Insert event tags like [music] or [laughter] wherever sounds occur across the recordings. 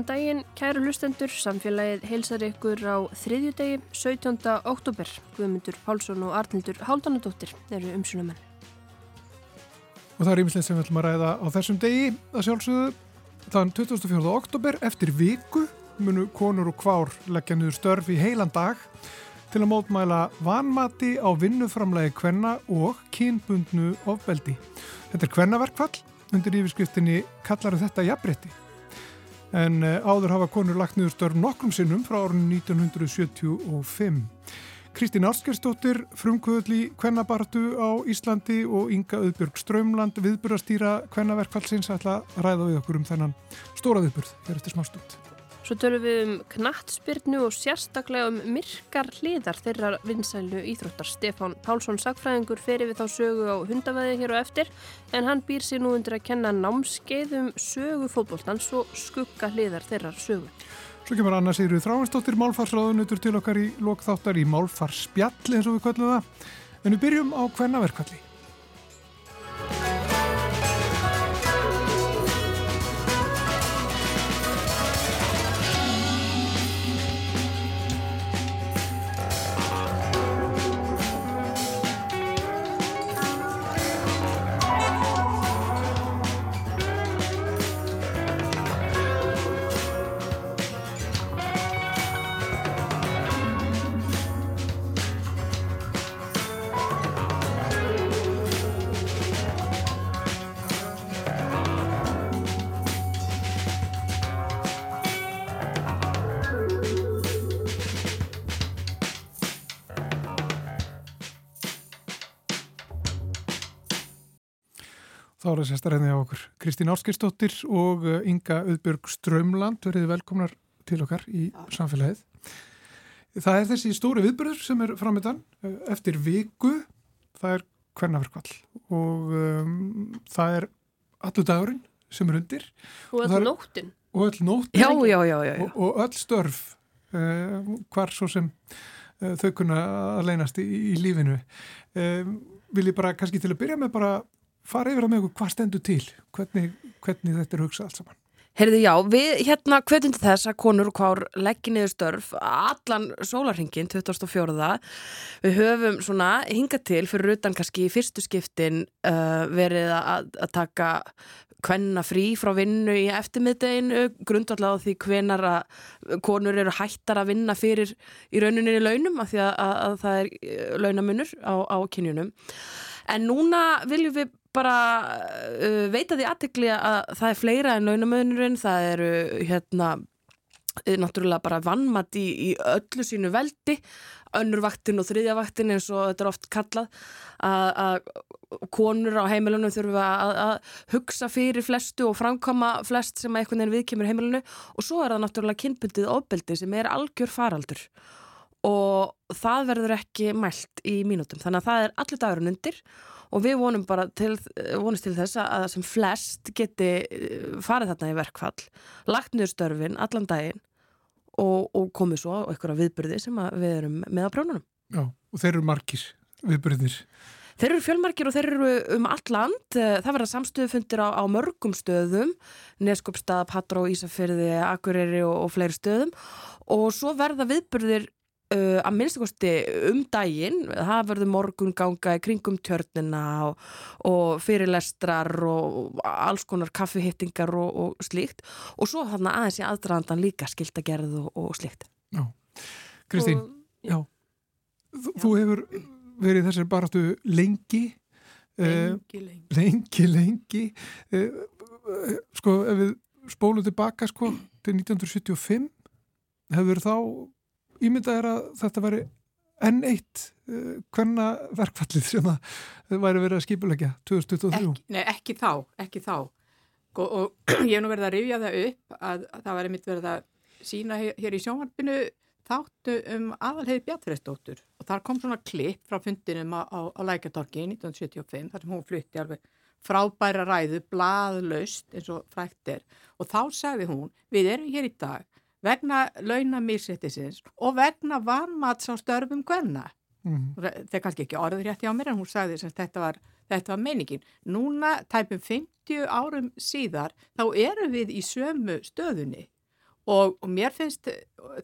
Góðan daginn, kæru lustendur, samfélagið heilsar ykkur á þriðju degi, 17. oktober. Guðmundur Pálsson og Arnildur Háldanadóttir eru umsunumenn. Og það er ímislegt sem við ætlum að ræða á þessum degi að sjálfsögðu. Þann 24. oktober eftir viku munu konur og kvár leggja niður störf í heilan dag til að mótmæla vanmati á vinnuframlegi kvenna og kynbundnu ofbeldi. Þetta er kvennaverkfall, undir yfirskriftinni kallaru þetta jafnbretti en eh, áður hafa konur lagt niður störf nokkrum sinnum frá árunni 1975. Kristín Áskerstóttir, frumkvöðli kvennabartu á Íslandi og Inga Öðbjörg Strömland, viðburastýra kvennaverkfallsins ætla að ræða við okkur um þennan stóra viðburð hér eftir smá stund. Svo tölum við um knattspyrnu og sérstaklega um myrkar hliðar þeirra vinsælu íþróttar. Stefán Pálsson sagfræðingur ferir við þá sögu á hundavæði hér og eftir en hann býr sér nú undir að kenna námskeið um sögu fótbóltans og skugga hliðar þeirra sögu. Svo kemur Anna Sigurður Þráinsdóttir málfarsraðunutur til okkar í lokþáttar í málfarspjall eins og við kallum það. En við byrjum á hvennaverkvalli. Þá er það sérstarðinni á okkur Kristín Áskistóttir og uh, Inga Öðbjörg Strömland verið velkomnar til okkar í samfélagið. Það er þessi stóri viðbörður sem er framöndan uh, eftir viku, það er hvernaverkvall og um, það er allur dagurinn sem er undir. Og öll nóttin. Og öll nóttin. Já, já, já, já, já. Og, og öll störf uh, hvar svo sem uh, þau kunna að leynast í, í lífinu. Um, vil ég bara kannski til að byrja með bara fara yfir að með okkur hvað stendur til, hvernig, hvernig þetta er hugsað allt saman. Heyrðu já, við hérna hvetjum til þess að konur og kvár leggja niður störf allan sólarhingin 2004. Við höfum svona hinga til fyrir utan kannski í fyrstu skiptin uh, verið að, að taka hvenna frí frá vinnu í eftirmiðdeginu, grundallega á því hvenar að konur eru hættar að vinna fyrir í rauninni í launum af því að, að, að það er uh, launamunur á, á kynjunum. En núna viljum við bara uh, veita því aðtekli að það er fleira en launamöðnurinn, það eru hérna náttúrulega bara vannmatt í, í öllu sínu veldi. Önnurvaktin og þriðjavaktin eins og þetta er oft kallað að konur á heimilunum þurfa að hugsa fyrir flestu og framkoma flest sem að einhvern veginn viðkemur heimilunu og svo er það náttúrulega kynbundið ofbeldi sem er algjör faraldur. Og það verður ekki mælt í mínútum. Þannig að það er allir dagurinn undir. og við vonum bara til, vonumst til þess að sem flest geti eh, farið þarna í verkfall, lagt niður störfin allan daginn og, og komið svo á einhverja viðbyrði sem við erum með á prjónunum. Já, og þeir eru margir viðbyrðir. Þeir eru fjölmarkir og þeir eru um all land. Það verða samstöðufundir á, á mörgum stöðum, Neskopstað, Patró, Ísafyrði, Akureyri og, og fleiri stöðum og svo verða viðbyrðir Uh, að minnstakosti um daginn það verður morgun ganga í kringum tjörnina og, og fyrirlestrar og alls konar kaffihittingar og, og slíkt og svo þarna aðeins í aðdraðandan líka skiltagerð og, og slíkt Já, Kristín já. Þú, þú hefur verið þessar baratu lengi lengi, lengi, uh, lengi, lengi. Uh, sko ef við spólum tilbaka sko til 1975 hefur þá ímyndað er að þetta veri enn eitt uh, hverna verkfallið sem það væri verið að skipulegja 2023? Ekki, nei, ekki þá, ekki þá. Og, og [clears throat] ég hef nú verið að rifja það upp að, að það væri mitt verið að sína hér, í sjónvarpinu þáttu um aðalheiði Bjartfræsdóttur og þar kom svona klipp frá fundinum á, á, á Lækartorki 1975 þar sem hún flutti alveg frábæra ræðu, blaðlaust eins og frækt er og þá sagði hún við erum hér í dag vegna launamýrsettisins og vegna vanmats á störfum hvenna. Mm. Það er kannski ekki orður rétti á mér en hún sagði að þetta var, þetta var meiningin. Núna, tæpum 50 árum síðar, þá erum við í sömu stöðunni og, og mér finnst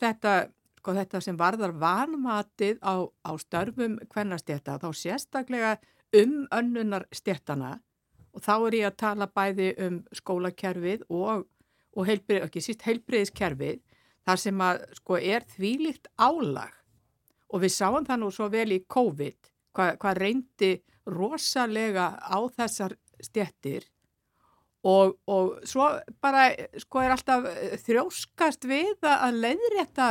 þetta, sko, þetta sem varðar vanmatið á, á störfum hvernastjætta þá sérstaklega um önnunar stjættana og þá er ég að tala bæði um skólakerfið og, og heilbrið, ekki síst heilbriðiskerfið þar sem að sko er þvílikt álag. Og við sáum það nú svo vel í COVID hvað hva reyndi rosalega á þessar stjettir og, og svo bara sko er alltaf þrjóskast við að leiðrétta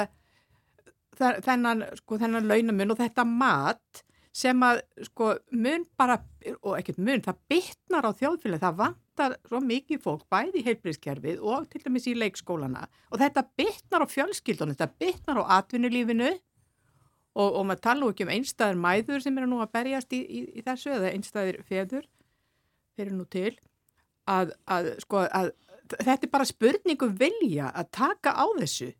þennan, sko, þennan launamun og þetta mat sem að sko mun bara, og ekkert mun, það bytnar á þjóðfélagi, það vantar svo mikið fólk bæði í heilbríðskerfið og til dæmis í leikskólana. Og þetta bytnar á fjölskyldunum, þetta bytnar á atvinnulífinu. Og, og maður tala ekki um einstæðir mæður sem eru nú að berjast í, í, í þessu eða einstæðir feður fyrir nú til. Að, að sko að þetta er bara spurningu vilja að taka á þessu.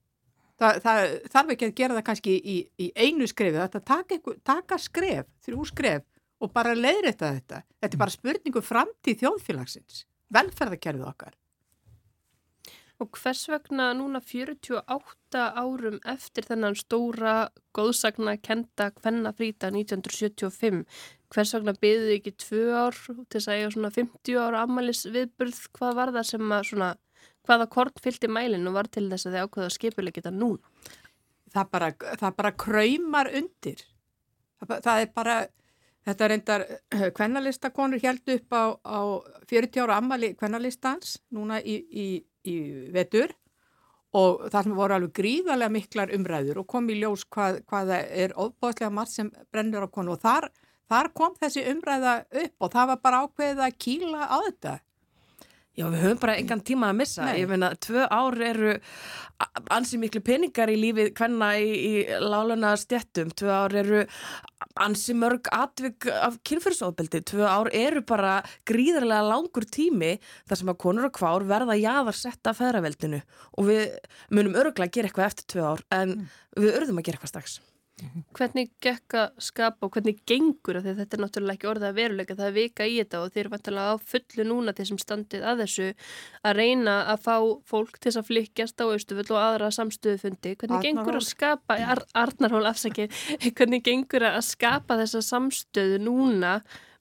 Það, það þarf ekki að gera það kannski í, í einu skrefi, þetta taka, taka skref, þrjú skref og bara leiðrætta þetta. Þetta er bara spurningu framtíð þjóðfélagsins, velferðarkerfið okkar. Og hvers vegna núna 48 árum eftir þennan stóra góðsagna kenda hvennafrýta 1975, hvers vegna byggðu ekki tvö ár til að eiga svona 50 ára ammælis viðburð, hvað var það sem að svona hvaða kort fylgti mælinu var til þess að þið ákveða skipuleg geta núna? Það bara, það bara kræmar undir. Það, það er bara, þetta reyndar kvennalistakonur held upp á, á 40 ára ammali kvennalistans núna í, í, í vetur og það sem voru alveg gríðarlega miklar umræður og kom í ljós hvað, hvað er ofbáðslega margt sem brennur á konu og þar, þar kom þessi umræða upp og það var bara ákveðið að kýla á þetta Já, við höfum bara engan tíma að missa. Nei. Ég meina, tvö ár eru ansi miklu peningar í lífið hvenna í, í láluna stjettum. Tvö ár eru ansi mörg atvig af kynfyrsofbeldi. Tvö ár eru bara gríðarlega langur tími þar sem að konur og kvár verða jáðar setta að feðraveldinu. Og við munum öruglega að gera eitthvað eftir tvö ár, en mm. við örðum að gera eitthvað strax. Hvernig gekk að skapa og hvernig gengur? Að þetta er náttúrulega ekki orðað veruleika það er vika í þetta og þeir eru vantilega á fullu núna þessum standið að þessu að reyna að fá fólk til að flikjast á austufull og aðra samstöðufundi. Hvernig Arnarhól. gengur að skapa Ar Arnarhól afsakið, [laughs] hvernig gengur að skapa þessa samstöðu núna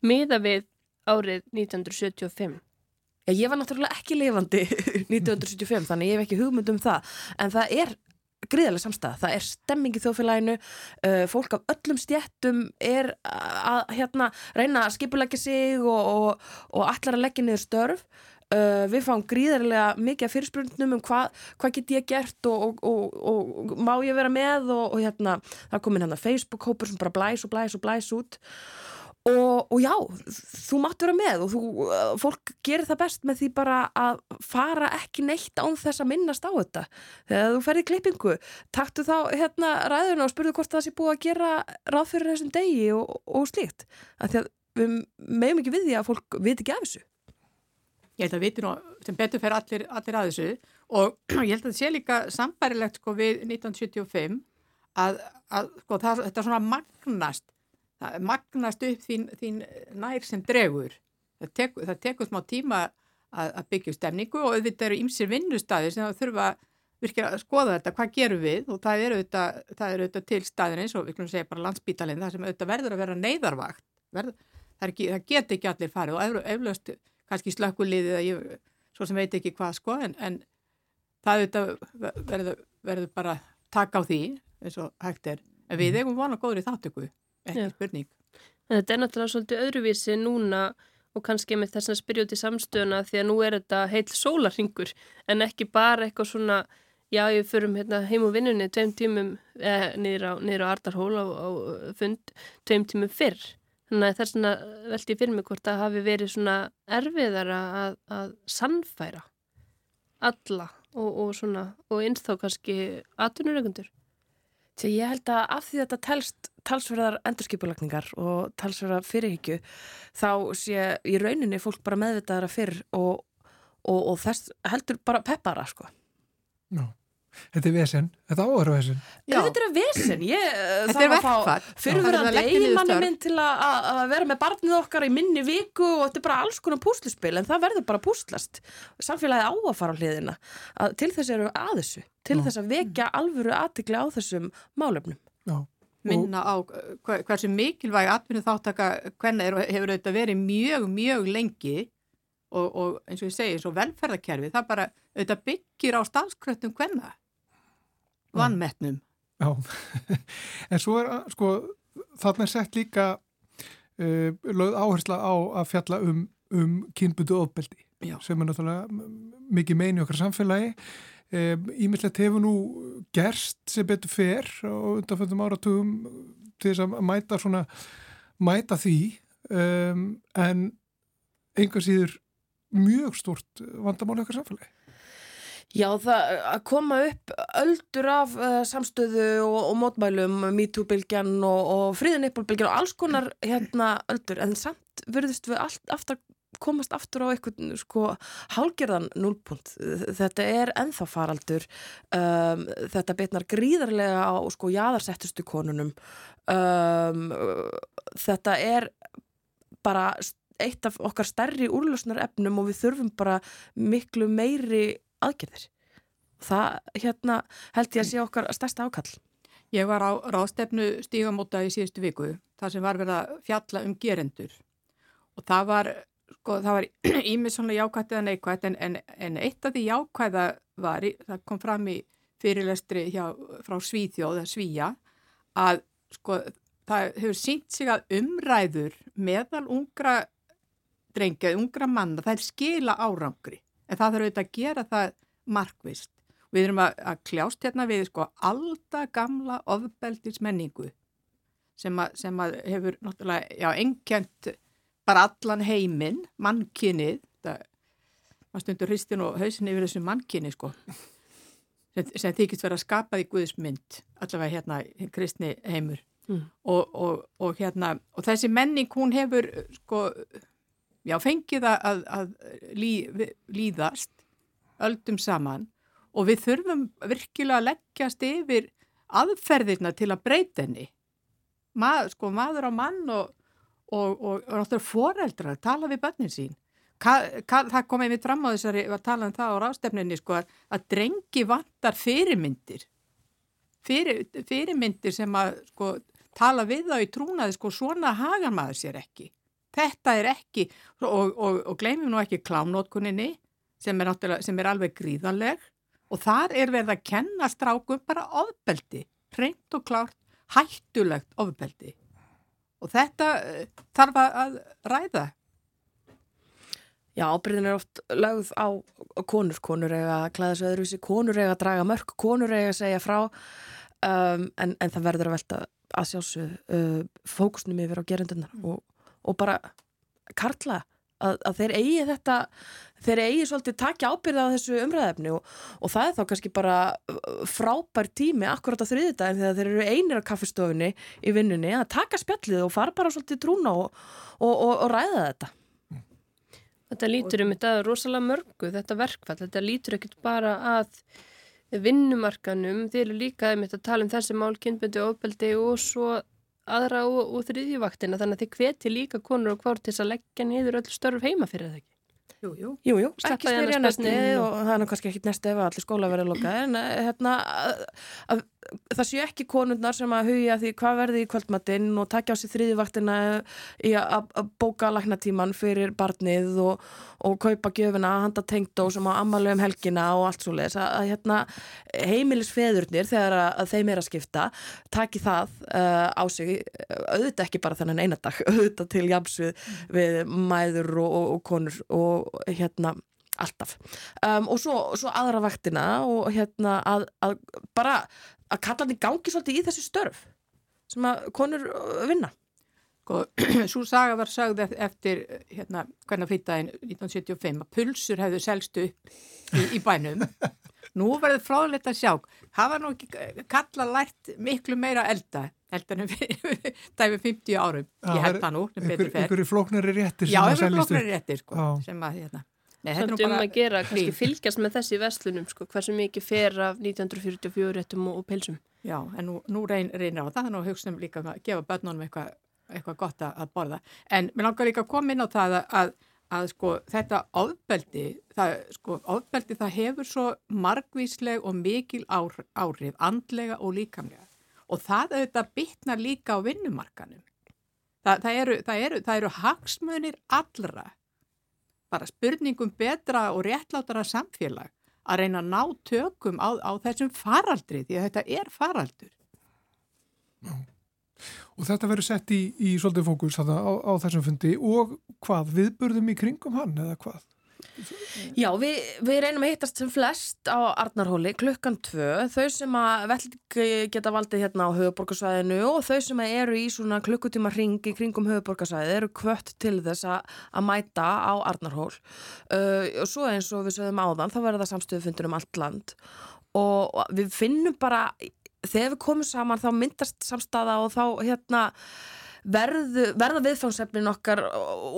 miða við árið 1975 Já, ég var náttúrulega ekki lifandi [laughs] 1975 þannig ég hef ekki hugmynd um það. En það er gríðarlega samstæða. Það er stemming í þjóðfélaginu, uh, fólk af öllum stjættum er að hérna, reyna að skipulegja sig og, og, og allar að leggja niður störf. Uh, við fáum gríðarlega mikið af fyrirspurningum um hvað hva get ég gert og, og má ég vera með og hérna, það er komin hérna Facebook-hópur sem bara blæs og blæs og blæs út Og, og já, þú mátt vera með og þú, uh, fólk gerir það best með því bara að fara ekki neitt án þess að minnast á þetta. Þegar þú ferði klippingu, taktu þá hérna ræðuna og spurðu hvort það sé búið að gera ráð fyrir þessum degi og, og slíkt. Þannig að við meðum ekki við því að fólk viti ekki af þessu. Ég held að viti nú sem betur fer allir, allir að þessu og [clears throat] ég held að það sé líka sambærilegt sko við 1975 að, að sko, það, þetta svona magnast magnast upp þín, þín nær sem dregur. Það, tek, það tekur smá tíma að, að byggja stemningu og auðvitað eru ymsir vinnustæðir sem það þurfa virkilega að skoða þetta, hvað gerum við? Og það eru auðvitað, auðvitað til staðin eins og við klumum segja bara landsbítalinn það sem auðvitað verður að vera neyðarvakt. Verð, það, ekki, það get ekki allir farið og eflaust kannski slökkuliðið að ég svo sem veit ekki hvað sko en, en það auðvitað verður, verður bara taka á því eins og hægt er. En við mhm. eigum vona góður í þáttöku ekki spurning. Þetta er náttúrulega svolítið öðruvísi núna og kannski með þess að spyrja út í samstöðuna því að nú er þetta heil sólarringur en ekki bara eitthvað svona já, ég förum hérna, heim og vinnunni tveim tímum eh, niður á, á Ardarhól á, á fund tveim tímum fyrr. Þannig að þess að veldi fyrir mig hvort að hafi verið svona erfiðara að, að sannfæra alla og, og svona og einsþá kannski aðtunurögundur. Þegar ég held að af því þetta telst talsverðar endurskipulagningar og talsverðar fyrirhyggju þá sé í rauninni fólk bara meðvitaðara fyrr og, og, og þess heldur bara peppara sko. Já, Þetta er vesen, þetta áhverju vesen. Þetta er vesen, ég eh, þetta er verkfall. Fyrirverðandi eiginmanni minn til að vera með barnið okkar í minni viku og þetta er bara alls konar púslispil en það verður bara púslast. Samfélagi á að fara á hliðina. Að til þess eru að þessu, til Já. þess að vekja alvöru aðtikli á þessum málefnum. Já. Minna á hversu mikilvæg atvinnu þáttaka hvernig hefur þetta verið mjög, mjög lengi og, og eins og ég segi, eins og velferðarkerfi, það bara auðvitað byggir á stafskröttum hvenna vannmettnum. Já, [laughs] en svo er sko þarna er sett líka uh, lögð áhersla á að fjalla um, um kynbutu ofbeldi Já. sem er náttúrulega mikið meini okkar samfélagi. Ímyndilegt hefur nú gerst sem betur fer og undanfjöndum áratugum til þess að mæta svona mæta því um, en einhver síður mjög stort vandamál okkar samfélagi. Já, það að koma upp öldur af uh, samstöðu og, og mótmælum, MeToo-bylgjan og, og fríðanippolbylgjan og alls konar hérna öldur, en samt verðist við allt aftur komast aftur á eitthvað sko hálgerðan núlpunt. Þetta er enþá faraldur, um, þetta betnar gríðarlega á sko jáðarsettustu konunum. Um, þetta er bara eitt af okkar stærri úrlösnar efnum og við þurfum bara miklu meiri aðgerðir. Það hérna, held ég að sé okkar stærsta ákall. Ég var á ráðstefnu stígamóta í síðustu viku, það sem var verið að fjalla um gerendur og það var, sko, það var [clears throat] svona jákvætt eða neikvætt en, en, en eitt af því jákvæða var, það kom fram í fyrirlestri hjá, frá Svíþjóð, Svíja, að sko, það hefur sínt sig að umræður meðal ungra drengja, ungra manna, það er skila árangri en það þarf auðvitað að gera það markvist. Við erum að, að kljást hérna við sko alltaf gamla ofbeldismenningu sem að, sem að hefur náttúrulega, já, engjant bara allan heiminn, mannkynnið, það maður stundur hristin og hausin yfir þessu mannkyni sko, sem, sem þykist verið að skapa því Guðismynd, allavega hérna kristni heimur mm. og, og, og hérna, og þessi menning hún hefur sko já, fengið að, að lí, líðast öldum saman og við þurfum virkilega að leggjast yfir aðferðirna til að breyta henni. Mað, sko, maður á mann og, og, og, og foreldrar tala við börnin sín. Ka, ka, það kom einmitt fram á þessari, við talaðum það á rástefninni, sko, að, að drengi vantar fyrirmyndir. Fyrir, fyrirmyndir sem að sko, tala við þá í trúnaði, sko, svona hagar maður sér ekki. Þetta er ekki, og, og, og gleymum nú ekki klánótkuninni sem er, sem er alveg gríðanleg og þar er verið að kenna strákum bara ofbeldi, reynd og klárt, hættulegt ofbeldi. Og þetta uh, þarf að ræða. Já, ábyrðin er oft lögð á konur, konur eiga að klæða sig öðruvísi, konur eiga að draga mörg, konur eiga að segja frá, um, en, en það verður að velta að sjálfsög uh, fókusnum yfir á gerundunar mm. og og bara karla að, að þeir eigi þetta þeir eigi svolítið takja ábyrða á þessu umræðefni og, og það er þá kannski bara uh, frábær tími akkurat á þriðdægin þegar þeir eru einir á kaffistofunni í vinnunni að taka spjallið og fara bara svolítið trúna og, og, og ræða þetta. Þetta lítur um þetta rosalega mörgu, þetta verkfall. Þetta lítur ekkit bara að vinnumarkanum, þeir eru líka um þetta að tala um þessi mál, kynbundu og ofbeldi og svo aðra og, og þriðjuvaktina þannig að þið hveti líka konur og hvort til að leggja niður öll störf heima fyrir það ekki. Jú, jú, jú, jú. ekki spyrja næstu og það er nú kannski ekki næstu ef allir skóla verið loka en eh, hérna að, að, það séu ekki konundnar sem að hugja því hvað verði í kvöldmatinn og takja á sig þriðjuvaktina í að, bóka lagnatíman fyrir barnið og, og kaupa gjöfina handa tengdó sem á ammali um helgina og allt svo leiðis að hérna heimilisfeðurnir þegar að þeim er að skipta taki það uh, á sig auðvitað ekki bara þennan einadag [laughs] auðvitað til jamsvið mm. við mæður og, og, og konur og hérna alltaf. Um, og svo, svo aðra vaktina og hérna að, að bara að kalla hann í gangi svolítið í þessi störf sem að konur uh, vinna. [clears throat] Svo saga var sagð eftir hérna hvernig fyrtaðin 1975 að pulsur hefðu selstu upp í, í bænum. [laughs] Nú verður fráðilegt að sjá. Hafa nú ekki kalla lært miklu meira elda eldanum dæmi 50 árum, ég held það nú einhverju flóknari réttir já, einhverju flóknari réttir sko, sem að hérna Samt um að gera, kannski fylgjast með þessi verslunum, sko, hversu mikið fer af 1944 réttum og, og pilsum. Já, en nú, nú reyn, reynir á það, þannig að hugsa um líka að gefa börnunum eitthvað, eitthvað gott að, borða. En mér langar líka að koma inn á það að, að, að sko, þetta ofbeldi, það, sko, ofbeldi það hefur svo margvísleg og mikil ár, áhrif, andlega og líkamlega. Og það auðvitað bitnar líka á vinnumarkanum. Það, það, eru, það, eru, eru hagsmunir allra, bara spurningum betra og réttlátara samfélag að reyna að ná tökum á, á þessum faraldri því að þetta er faraldur. Og þetta verður sett í, í svolítið fókus á, á þessum fundi og hvað, viðburðum í kringum hann eða hvað? Já, við, við reynum að hittast sem flest á Arnarhóli klukkan tvö, þau sem að vel geta valdið hérna á höfuborgarsvæðinu og þau sem eru í svona klukkutíma ringi kringum höfuborgarsvæði eru kvött til þess að mæta á Arnarhól. Uh, og svo eins og við sögum áðan þá verður það samstöðufundur um allt land. Og við finnum bara þegar við komum saman þá myndast samstaða og þá hérna verðu, verða viðfangsefnin okkar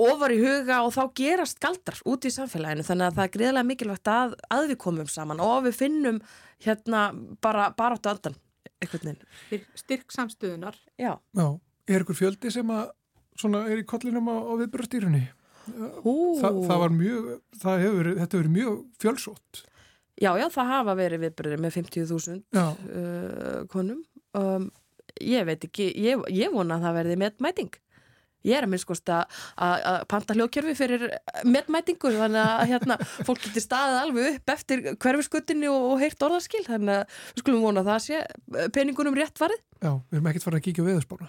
ofar í huga og þá gerast galdrar út í samfélaginu þannig að það er greiðlega mikilvægt að, að við komum saman og við finnum hérna bara, bara áttu veginn. Styrk, samstöðunar. Já. Já, er ykkur fjöldi sem að svona er í kollinum á, á viðburðstýrunni? Þa, það var mjög, það hefur, verið- þetta hefur verið mjög fjölsótt. Já, já, það hafa verið viðbröðir með 50.000 Já, uh, konum. Um, ég veit ekki, ég, ég vona að það verði metmæting. Ég er að minnskost að að panta hljókjörfi fyrir metmætingu þannig að hérna, fólk getur staðið alveg upp eftir hverfiskutinni og, og heyrt orðaskil þannig að við skulum vona að það sé eh, peningunum rétt varið. já, við erum ekkert farin að kíkja á veðurspána.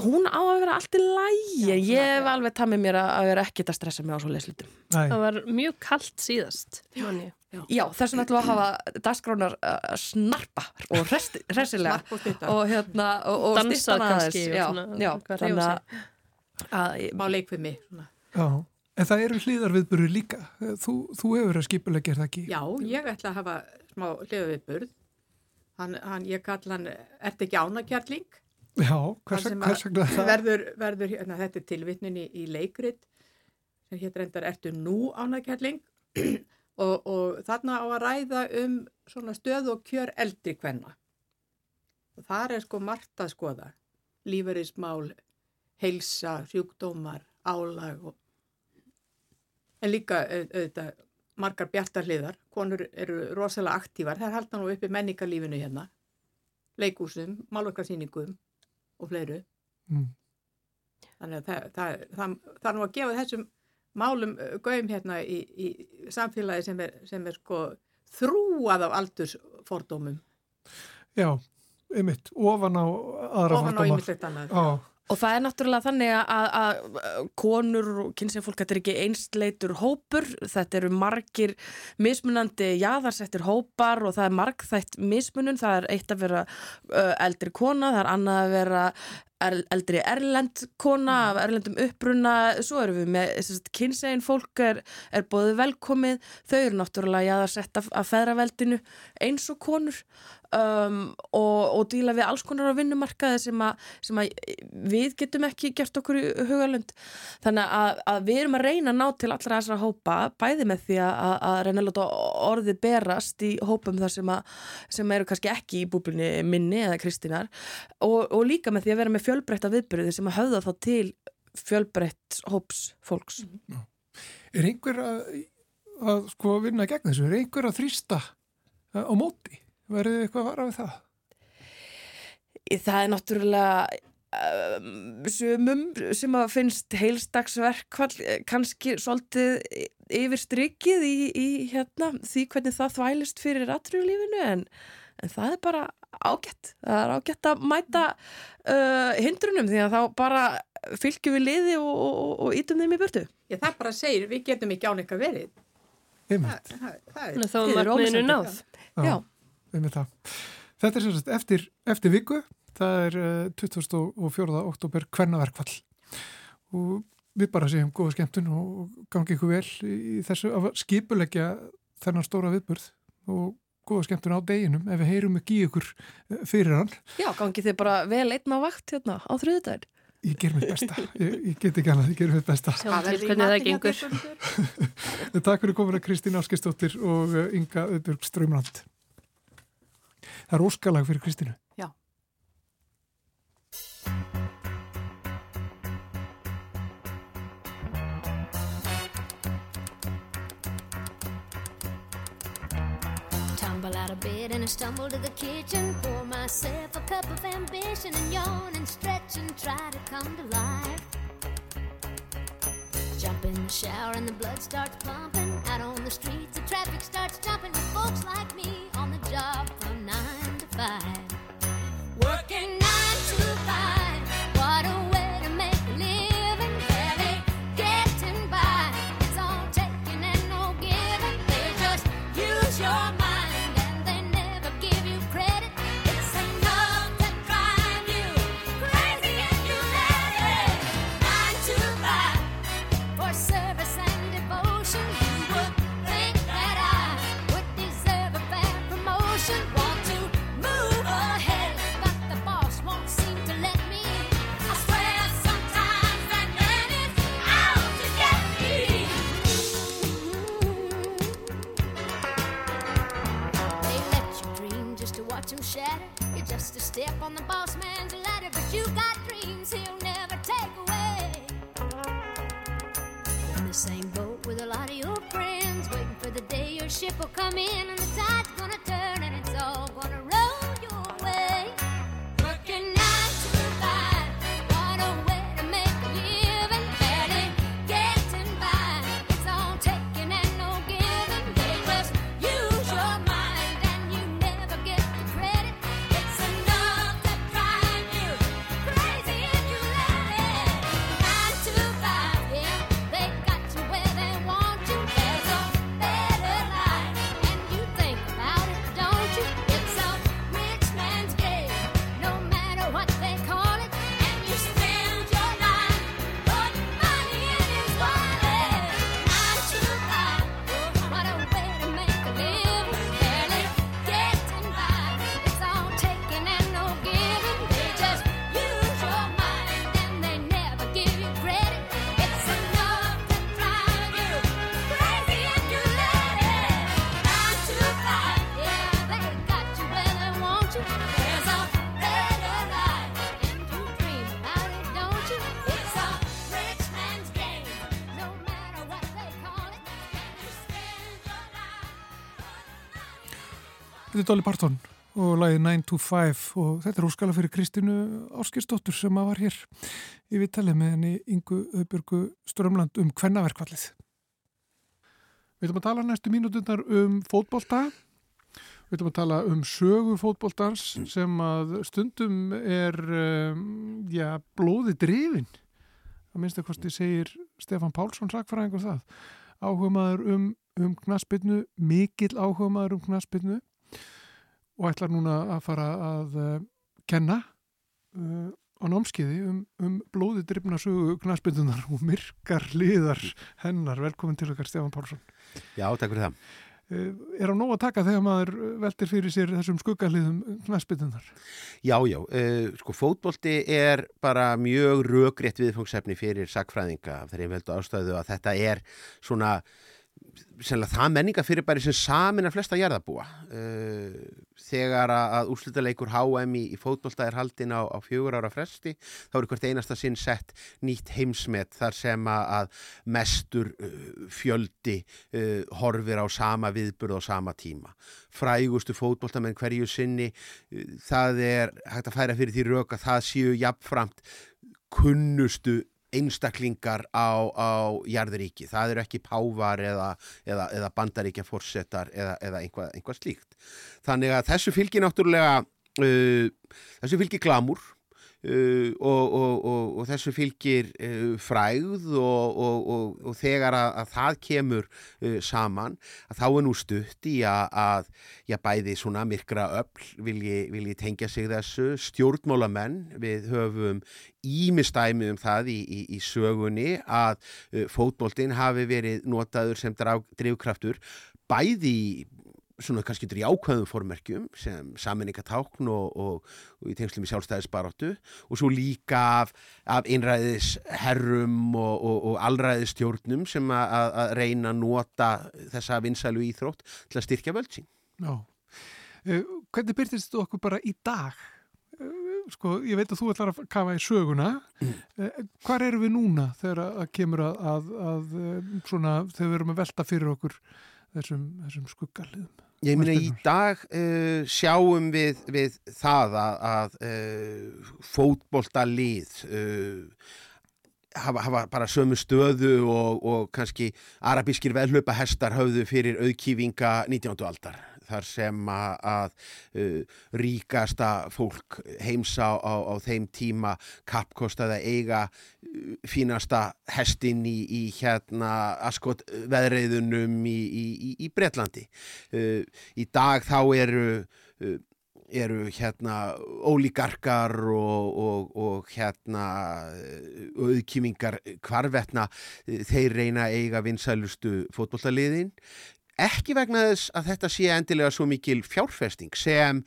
Hún á að vera allt í lægi, Já, ég hef já. alveg tamið mér að, vera ekkert að stressa mig á svo leyslutum. Það var mjög kallt síðast, ég. Já, þess vegna ætlum við að hafa dagskránar uh, snarpa og [laughs] hressilega og hérna og, og kannski aðeins. og já, svona, já, þannig að, að Má leik við mig. Svona. já. En það eru hlýðar viðburður líka. Þú, þú hefur að skipulegja er það ekki? Já, ég ætla að hafa smá hliðaviðburð. Hann, hann, ég kalla hann, ert ekki ánakjarling? Já, hvers, að vegna það? Verður, verður, hérna, þetta er tilvitnin í, í leikrit sem hér reyndar ertu nú ánakjarling og, [clears throat] og þarna á að ræða um svona stöð og kjör eldri kvenna. Og þar er sko margt að skoða. Líferismál, heilsa, sjúkdómar, álag og en líka au- auðvitað margar bjartarliðar. Konur eru rosalega aktívar. Þær halda nú uppi menningarlífinu hérna. Leikúsum, málverkarsýningum og fleiru. Mm. Þannig að það, það, það, það er nú að gefa þessum málum uh, gaum hérna í, í samfélagi sem er, sem er sko þrúað af aldursfordómum Já, einmitt, ofan á aðra ofan á fordóma. ýmislegt annað. Já, Og það er náttúrulega þannig að, að, konur og kynsefólk, þetta er ekki einsleitur hópur, þetta eru margir mismunandi jaðarsettir hópar og það er margþætt mismunun, það er eitt að vera eldri kona, það er annað að vera er, eldri erlend kona af erlendum uppruna, svo erum við með kynsegin fólk er, er bóðið velkomið, þau eru náttúrulega jaðarsett af, af feðraveldinu eins og konur um, og, og díla við alls konar á vinnumarkaði sem að, sem að við getum ekki gert okkur hugalund þannig að, að við erum að reyna að ná til allra þessara hópa, bæði með því að, að reyna að láta orðið berast í hópum þar sem, að, sem eru kannski ekki í búblunni minni eða Kristínar og, og líka með því að vera með fjölbreytta viðbyrði sem að höfða þá til fjölbreytt hóps fólks er einhver að, sko vinna gegn þessu? Er einhver að þrýsta uh, á móti? Verðið þið eitthvað að vara við það? Það er náttúrulega um, sumum sem að finnst heilstagsverkvall eh, kannski svolítið yfir strikið í, í hérna, því hvernig það þvælist fyrir atriðulífinu en, en það er bara ágætt. Það er ágætt að mæta uh, hindrunum því að þá bara fylgjum við liði og, og, og ítum þeim í burtu. Ég það bara segir, við getum ekki án eitthvað verið. Einmitt, Það, það, er, er ómissandi. náð. Já. það. Þetta er sagt eftir, eftir viku, það er uh, 24. oktober kvennaverkvall og við bara segjum góða skemmtun og gangi ykkur vel í þessu að skipulegja þennan stóra viðburð og góða skemmtun á deginum ef við heyrum ekki í ykkur eh, fyrir hann. Já, gangi þið bara vel einn á vakt hérna á þriðudaginn. ég ger mitt besta, ég, ég get ekki annað, ég ger mitt besta. Sjáum til hvernig það gengur. [laughs] Takk fyrir komuna Kristín Áskistóttir og uh, Inga Öðbjörg Strömland. Það er óskalag fyrir Kristínu. Já. Tumble out of bed and I stumble to the kitchen. Pour myself a cup of ambition and yawn and stretch and try to come to life. Jump in the shower and the blood starts pumping. Out on the streets, the traffic starts jumping with folks like me on the job step on the boss man's ladder, but you got dreams he'll never take away. In the same boat with a lot of your friends, waiting for the day your ship will come in and the tide's Þetta er Dolly Parton og lagið 9 to 5 og þetta er óskala fyrir Kristínu Áskistóttur sem að var hér í viðtalið með henni Ingu Öbjörgu Strömland um kvennaverkvallið. Við ætlum að tala næstu mínútundar um fótbolta. Við ætlum að tala um sögu fótboltans sem að stundum er um, já, blóði drifin. Það minnst að kosti segir Stefan Pálsson sakfræðingur það. Áhuga maður um, um knaspinu, mikill áhuga maður um knaspinu og ætlar núna að fara að uh, kenna uh, á námskiði um, um blóði drifna sögu knaspindunar og myrkar liðar hennar. Velkomin til okkar Stefán Pálsson. Já, takk fyrir það. Uh, er á nóg að taka þegar maður veltir fyrir sér þessum skuggaliðum knaspindunar? Já, já, uh, sko fótbolti er bara mjög rökrétt viðfóngsefni fyrir sakfræðinga þegar ég veldu ástæðu að þetta er svona það menningafyrirbæri sem samin að flesta jarðabúa uh, þegar að, úrslutaleikur HM í, í fótbolta er haldin á, á fjögur ára fresti þá er hvert einasta sinn sett nýtt heimsmet þar sem að, mestur uh, fjöldi uh, horfir á sama viðburð á sama tíma. Frægustu fótboltamenn hverju sinni það er hægt að færa fyrir því rauk að það séu jafnframt kunnustu einstaklingar á, á jarðuríki. Það eru ekki pávar eða, eða, eða bandaríkja fórsetar eða, eða einhvað, einhvað slíkt. Þannig að þessu fylgir náttúrulega, uh, þessu fylgir glamur uh, og, og, og, og þessu fylgir uh, fræð og þegar að, að það kemur uh, saman, að þá er nú stutt í að, að já, bæði svona myrkra öll vilji, vilji tengja sig þessu, stjórnmálamenn, við höfum ímistæmi um það í, í, í sögunni að uh, fótboltinn hafi verið notaður sem drivkraftur bæði svona kannski undir jákvæðum formerkjum sem saminningatákn og, og, og í tengslum í sjálfstæðisbaráttu og svo líka af, af einræðis herrum og, og allræðistjórnum sem að, reyna að nota þessa vinsælu íþrótt til að styrkja völd sín. Já. Eh, Hvernig byrtist þú okkur bara í dag? Eh, Sko, ég veit að þú ætlar að kafa í söguna. Mm. Hvar eru við núna þegar að kemur að, að, að eh, svona, þegar við erum að velta fyrir okkur þessum, þessum skuggaliðum? Ég meina í dag uh, sjáum við, við það að, að uh, fótbolta lið uh, hafa, hafa bara sömu stöðu og, og kannski arabískir velhlaupa hestar höfðu fyrir auðkýfinga 19. aldar þar sem að, uh, ríkasta fólk heims á, á, þeim tíma kappkostaði að eiga uh, fínasta hestin í, í hérna askot veðreiðunum í, í, í, Bretlandi. Uh, í dag þá eru uh, eru hérna ólíkarkar og, og, og hérna auðkýmingar hvarvetna þeir reyna eiga vinsælustu fótbollaliðin ekki vegna þess að þetta sé endilega svo mikil fjárfesting sem,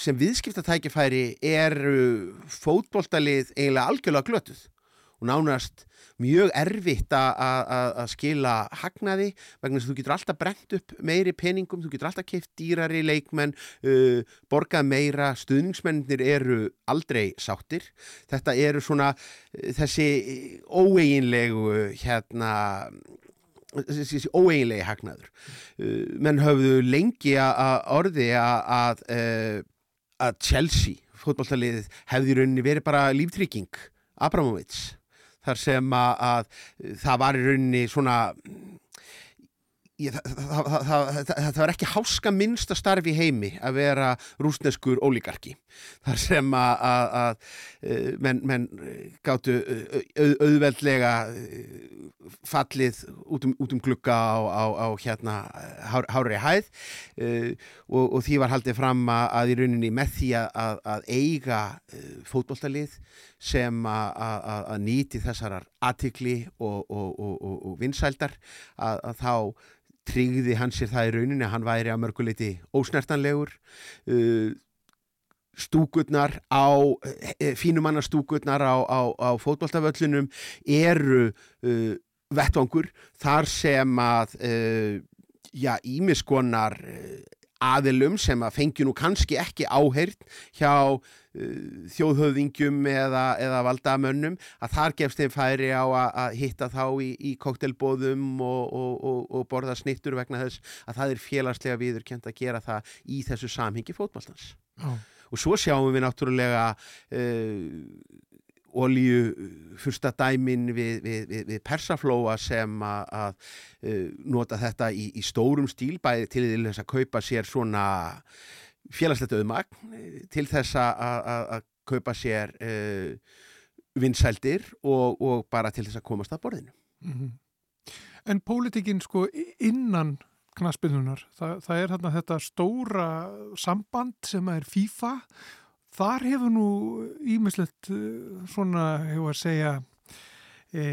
sem viðskiptatækifæri eru fótbolltalið eiginlega algjörlega glötuð og nánast mjög erfitt að- skila hagnaði vegna þess að þú getur alltaf brent upp meiri peningum, þú getur alltaf keift dýrari leikmenn, uh, borgað meira, stuðningsmennir eru aldrei sáttir. Þetta eru svona uh, þessi óeiginlegu hérna þessi, óeiginlegi hagnaður. Uh, menn höfðu lengi að- orði að, að, að Chelsea, fótballtaliðið, hefði rauninni verið bara líftrygging Abramovits þar sem að, að það var í rauninni svona ég, það, það, það, það, var ekki háska minnsta starf í heimi að vera rúsneskur ólíkarki þar sem að, eh, menn, menn gáttu auð, auðveldlega eh, fallið út um, út um glugga á, á, á hérna hár, hári hæð og, og því var haldið fram að, í rauninni með því að, að, eiga fótboltalið sem að, nýti þessarar aðtikli og, og, og, vinsældar að þá tryggði hann sér það í rauninni að hann væri að mörguleiti ósnertanlegur uh, stúkurnar á eh, fínumanna stúkurnar á, á, á fótboltavöllunum eru uh, vettvangur þar sem að uh, já, ímiskonar uh, aðilum sem að fengi nú kannski ekki áheyrt hjá uh, þjóðhöfðingjum eða, eða valdamönnum að þar gefst þeim færi á að, að hitta þá í, í koktelbóðum og, og, og, og borða snittur vegna þess að það er félagslega viðurkend að gera það í þessu samhengi fótballtans. Já. Og svo sjáum við náttúrulega uh, olíu fyrsta dæmin við, við, við, persaflóa sem að, að uh, nota þetta í, í stórum stíl bæði til þess að kaupa sér svona félagslegt auðmagn eh, til þess að, kaupa sér uh, vinsældir og, og bara til þess að komast að borðinu. Mhm. En pólitikinn sko innan knaspinnunar, það, það er hérna þetta stóra samband sem er FIFA, þar hefur nú ímislegt eh, svona, hefur að segja, e,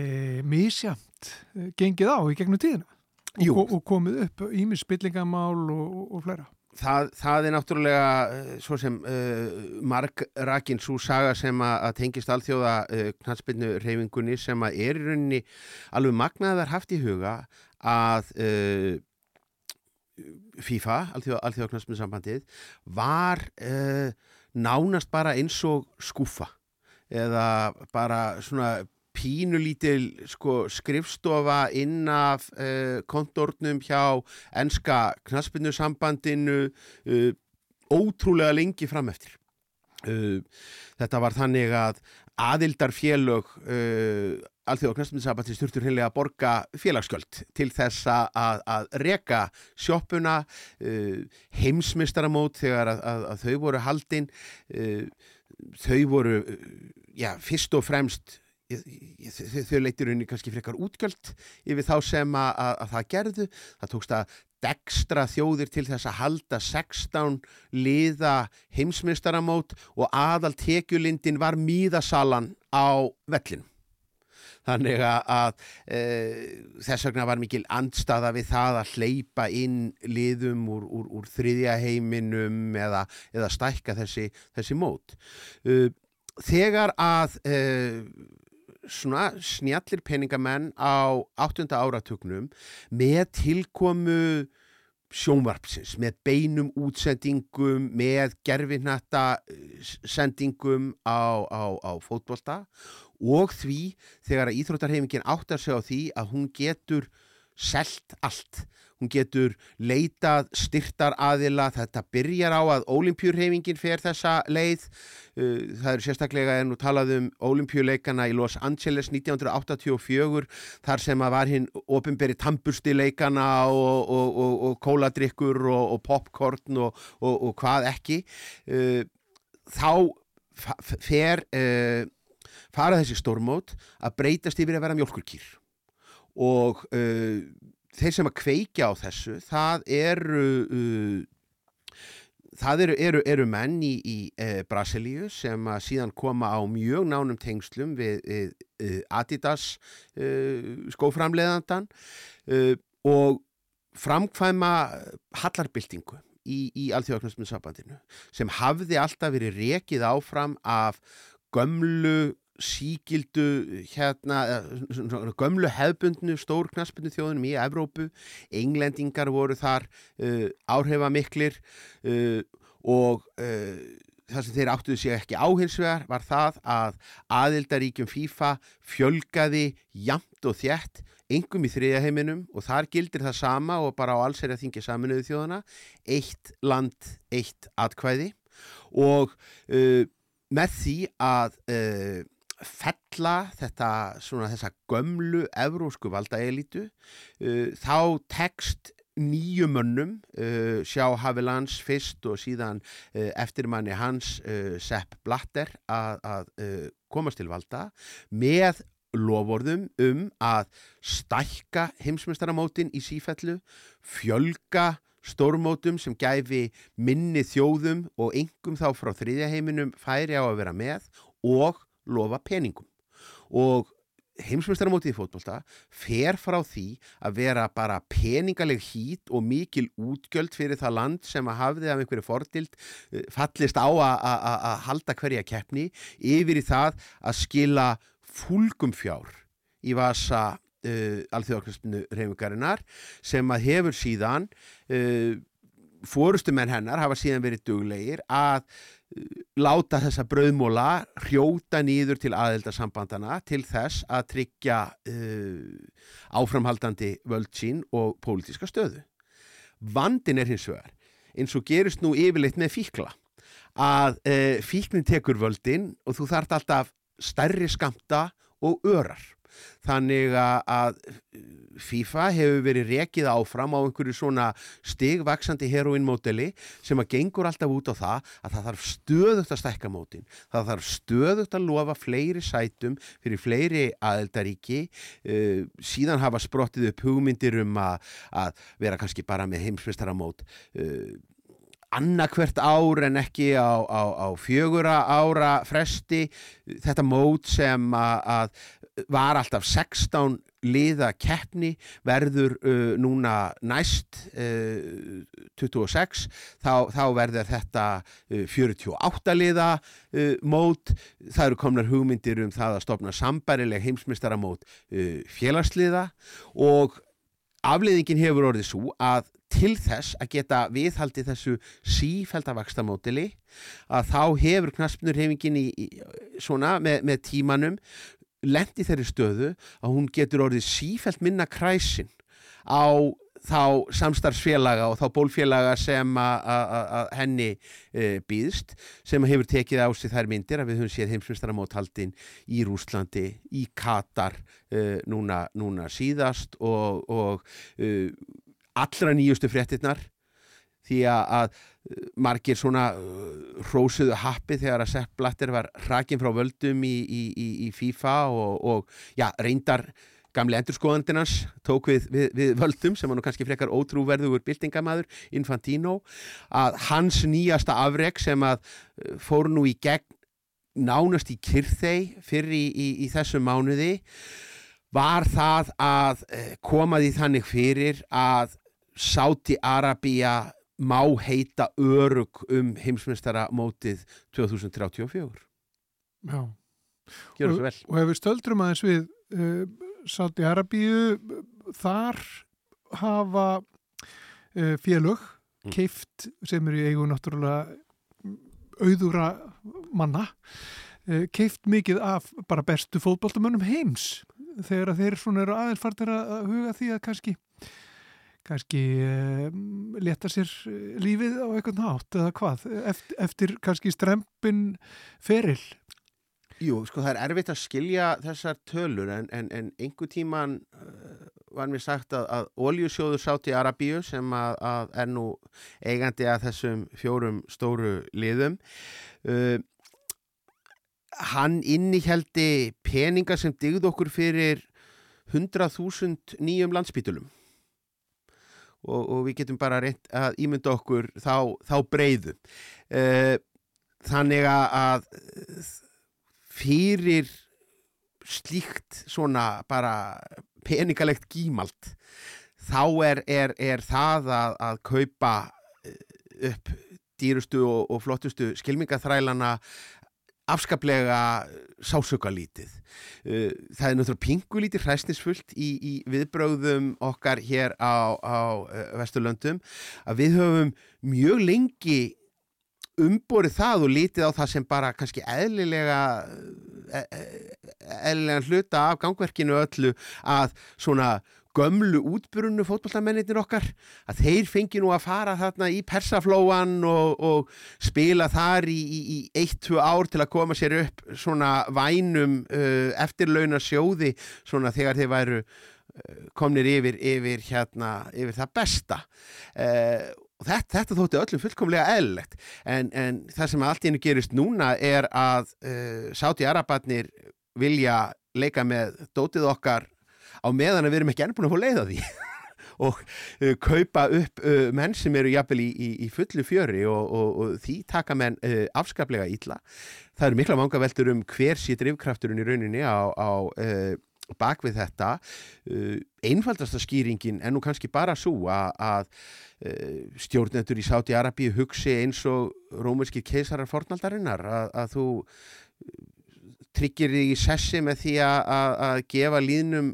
misjamt eh, gengið á í gegnum tíðina og, og komið upp ímis spillingamál og, og, fleira. Það, það er náttúrulega svo sem uh, marg rakin svo saga sem að, að tengist alþjóða uh, knatsbyrnu reyfingunni sem að er í rauninni alveg magnaðar haft í huga að uh, FIFA, alþjóða, alþjóða knatsbyrnu sambandið, var nánast bara eins og skúfa eða bara svona pínulítil sko, skrifstofa inn af uh, kontornum hjá enska knaspinu-sambandinu uh, ótrúlega lengi frameftir. Uh, þetta var þannig að aðildarfélög uh, alþjóða knaspinu-sambandi styrtur hreinlega að borga félagsgjöld til þess að, að reka sjoppuna, uh, heimsmystaramót þegar að, að, að þau voru haldin, uh, þau voru, uh, já, fyrst og fremst ég- ég- þau leitir unni kannski frekar útgjöld yfir þá sem að, að, að það gerðu. Það tókst að dekstra þjóðir til þess að halda 16 liða heimsmyndstaramót og aðal tekjulindin var míðasalan á vellin þannig að, e, þess vegna var mikil andstaða við það að hleypa inn liðum úr, úr, úr þriðja heiminum eða, eða stækka þessi, þessi mót. E, þegar að e, svona snjallir peningamenn á 8. áratugnum með tilkomu sjónvarpsins með beinum útsendingum, með gerfinata sendingum á, á, á fótbolta og því þegar að Íþróttarhefingin áttar sig á því að hún getur selt allt. Hún getur leitað styrtar aðila, þetta byrjar á að ólimpjurhefingin fer þessa leið. Uh, það er sérstaklega en nú talað um ólimpjuleikana í Los Angeles 1984 þar sem að var hinn ofinberi tampustileikana og, og, og, og kóladrykkur og popcorn og hvað ekki. Uh, þá fer, uh, fara þessi stórmót að breytast yfir að vera mjölkurkýr og uh, þeir sem að kveikja á þessu það eru uh, það eru, eru, eru menn í, í uh, Brasilíu sem að síðan koma á mjög nánum tengslum við, við Adidas skóframleðandan og framkvæma hallarbyltingu í, í alþjóðaknarsmiðsabandinu sem hafði alltaf verið rekið áfram af gömlu síkildu hérna, gömlu hefbundnu stór knaspinu þjóðunum í Evrópu, englendingar voru þar uh, áhrifamiklir uh, og uh, það sem þeir áttuðu sig ekki áhinsvegar var það að aðildaríkjum FIFA fjölgaði jamt og þjætt engum í þriðaheiminum og þar gildir það sama og bara á alls er að þingja saminuðu þjóðana eitt land, eitt atkvæði. Og með því að fella þetta svona þessa gömlu evrósku valdaelitu uh, þá tekst nýju mönnum uh, sjá Havilans fyrst og síðan uh, eftirmanni hans uh, Sepp Blatter að, að uh, komast til valda með lovorðum um að stækka heimsmyndstarmótin í sífellu, fjölga stórmótum sem gæfi minni þjóðum og engum þá frá þriðjaheiminum færi á að vera með og lofa peningum. Og heimsmyndstarmótið í fótbolta fer frá því að vera bara peningaleg hít og mikil útgjöld fyrir það land sem að hafði af einhverju fordild eh, fallist á að halda hverja keppni yfir í það að skila fúlgum fjár í vasa uh, eh, alþjóðarkvæmstinu reyfingarinnar sem að hefur síðan uh, fórustumenn hennar hafa síðan verið duglegir að láta þessa brauðmóla hrjóta nýður til aðeldarsambandana til þess að tryggja uh, áframhaldandi völd sín og pólitíska stöðu. Vandin er hins vegar, eins og gerist nú yfirleitt með fíkla, að uh, fíknin tekur völdin og þú þart alltaf stærri skamta og örar. Þannig að FIFA hefur verið rekið áfram á einhverju svona stigvaksandi heroinmódeli sem að gengur alltaf út á það að það þarf stöðugt að stækka mótin. Það þarf stöðugt að lofa fleiri sætum fyrir fleiri aðeldaríki. Uh, síðan hafa sprottið upp hugmyndir um að, að vera kannski bara með heimsmestaramót. Uh, annarkvert ár en ekki á, á, á fjögura ára fresti þetta mót sem að var alltaf 16 liða keppni verður uh, núna næst uh, 26 þá, þá verður þetta uh, 48 liða uh, mót. Það eru komnar hugmyndir um það að stopna sambærileg heimsmyndstaramót uh, félagsliða. Og afliðingin hefur orðið svo að til þess að geta viðhaldi þessu sífældavakstamótili að þá hefur knaspnur hefingin í, í, svona með, með tímanum lendi þeirri stöðu að hún getur orðið sífælt minna kræsin á þá samstarfsfélaga og þá bólfélaga sem að henni e, býðst sem hefur tekið á sig þær myndir að við höfum séð heimsmyndstarmóthaldin í Rúslandi, í Katar e, núna, núna síðast og, og e, allra nýjustu fréttinnar því að margir svona hrósuðu happi þegar að Sepp Blatter var hrakin frá völdum í, í, í FIFA og, og já, reyndar gamli endurskoðandinans tók við, við, við völdum sem var nú kannski frekar ótrúverðugur bildingamæður Infantino að hans nýjasta afreg sem að fór nú í gegn nánast í kyrþei fyrir í, í þessu mánuði var það að eh, koma því þannig fyrir að Sáti Arabía má heita örug um heimsmyndstara mótið 2034. Já. Gjör það vel. Og ef við stöldrum aðeins við uh, Sáti Arabíu, þar hafa uh, félög Mm. keift sem eru í eigu náttúrulega auðura manna uh, keift mikið af bara bestu fótboltamönnum heims þegar þeir svona eru aðeins farnir að að huga því að kannski kannski uh, leta sér eh, lífið á eitthvað nátt eða hvað, eftir, eftir kannski strempin feril? Jú, sko það er erfitt að skilja þessar tölur en, en, en einhver tíman uh, var mér sagt að, að oljusjóður sátt í Arabíu sem að, að er nú eigandi að þessum fjórum stóru liðum uh, hann inniheldi peninga sem digð okkur fyrir 100.000 nýjum landsbítulum og, og við getum bara reynt að ímynda okkur þá, þá breyðu uh, þannig að fyrir slíkt svona bara peningalegt gímalt þá er, er, er það að, að kaupa eh, upp dýrustu og, og flottustu skilmingaþrælana afskaplega sásökalítið. Uh, Það er náttúrulega pingulítið hræsnisfullt í, í viðbröðum okkar hér á, á uh, Vesturlöndum að við höfum mjög lengi umborið það og lítið á það sem bara kannski eðlilega e- e- eðlilega hluta af gangverkinu öllu að svona gömlu útburunu fótbollamennir okkar að þeir fengi nú að fara þarna í persaflóan og, og spila þar í, í, í eitt, tvö ár til að koma sér upp svona vænum uh, eftirlauna sjóði svona þegar þeir væru uh, komnir yfir, yfir hérna, yfir það besta. Uh, og þetta, þetta þótti öllum fullkomlega eðlilegt. En, en það sem allt í hennu gerist núna er að uh, sáti arabatnir vilja leika með dótið okkar á meðan að við erum ekki enn búin að fá leið á því [laughs] og uh, kaupa upp uh, menn sem eru jafnvel í, í, í fullu fjöri og, og, og því taka menn uh, afskaplega ítla. Það eru mikla vanga veldur um hver sé drifkrafturinn í rauninni á, á uh, bak við þetta. Uh, einfaldasta skýringin er nú kannski bara svo að, uh, stjórnendur í Sáti Arabíu hugsi eins og rómerskir keisarar fornaldarinnar að, að þú tryggir þig í sessi með því að, að, að gefa líðnum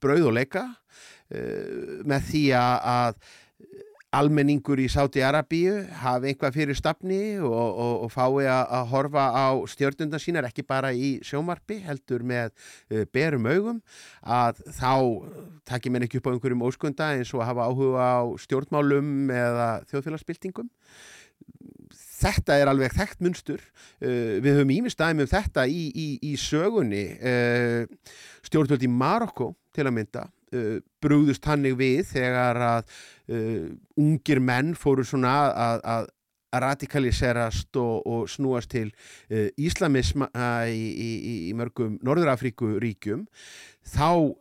brauð og leika uh, með því að, almenningur í Sáti Arabíu hafi einhvað fyrir stafni og, og, og fái að, horfa á stjórnundan sínar ekki bara í sjómarpi heldur með uh, berum augum að þá takir menn ekki upp á einhverjum óskunda eins og hafa áhuga á stjórnmálum eða þjóðfélagsbyltingum. Þetta er alveg þekkt munstur. Uh, við höfum ímistæmi um þetta í, í, í sögunni. Uh, stjórnvöld í Marokko til að mynda uh, brúðust hannig við þegar að uh, ungir menn fóru svona að, að radikaliserast og, og snúast til uh, íslamisma uh, í, í, í mörgum Norðurafríku ríkjum þá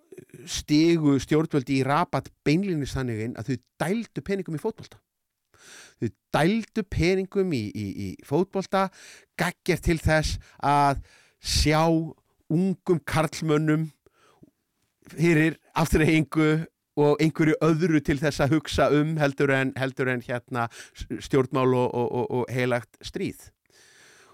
stigu stjórnvöldi í rabat beinlinni þannig inn að þau dældu peningum í fótbolta. Þau dældu peningum í, í, fótbolta gagger til þess að sjá ungum karlmönnum fyrir afturreyingu og einhverju öðru til þess að hugsa um heldur en, heldur en hérna stjórnmál og, og, og, og heilagt stríð.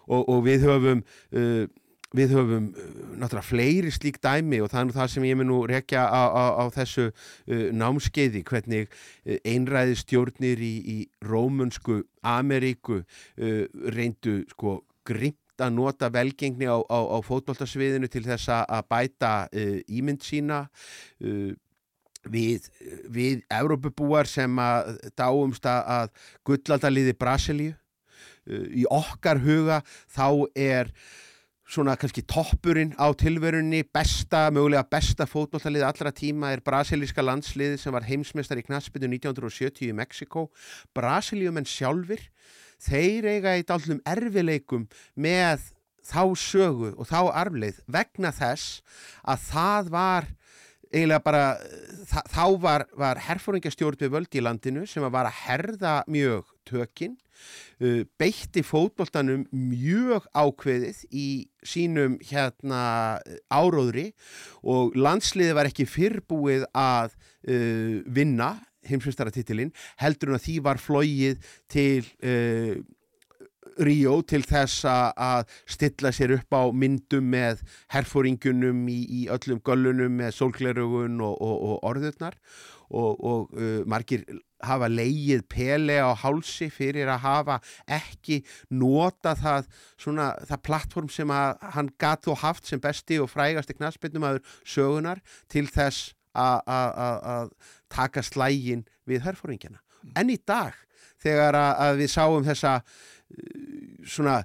Og við höfum uh, við höfum uh, náttúrulega fleiri slík dæmi og það er nú það sem ég mun nú rekja á, á, á þessu uh, námskeiði hvernig uh, einræði stjórnir í, í rómunsku Ameríku uh, reyndu sko grimt að nota velgengni á, á, á fótboltasviðinu til þess að bæta uh, ímynd sína uh, við, við Evrópubúar sem að dáumst að, gullaldaliði Brasilíu. Uh, í okkar huga þá er svona kannski toppurinn á tilverunni besta, mögulega besta fótbolltalið allra tíma er brasilíska landslið sem var heimsmeistar í knaspinu 1970 í Mexiko Brasilíumenn sjálfur þeir eiga í dálum erfileikum með þá sögu og þá arfleið vegna þess að það var eiginlega bara þa þá var, var herfóringjastjórn við völd í landinu sem var að herða mjög tökinn beitti fótboltanum mjög ákveðið í sínum hérna áróðri og landsliði var ekki fyrrbúið að uh, vinna heimsveistaratitilinn heldur en að því var flóið til uh, Ríó til þess að- stilla sér upp á myndum með herfóringunum í, í öllum göllunum með sólglerugun og, og, og orðurnar. Og, og uh, margir hafa leigið pele á hálsi fyrir að hafa ekki nota það svona það plattform sem hann gat þó haft sem besti og frægasti knassbytnum aður sögunar til þess að- taka slægin við herfóringjana. En í dag þegar að, við sáum þessa uh, svona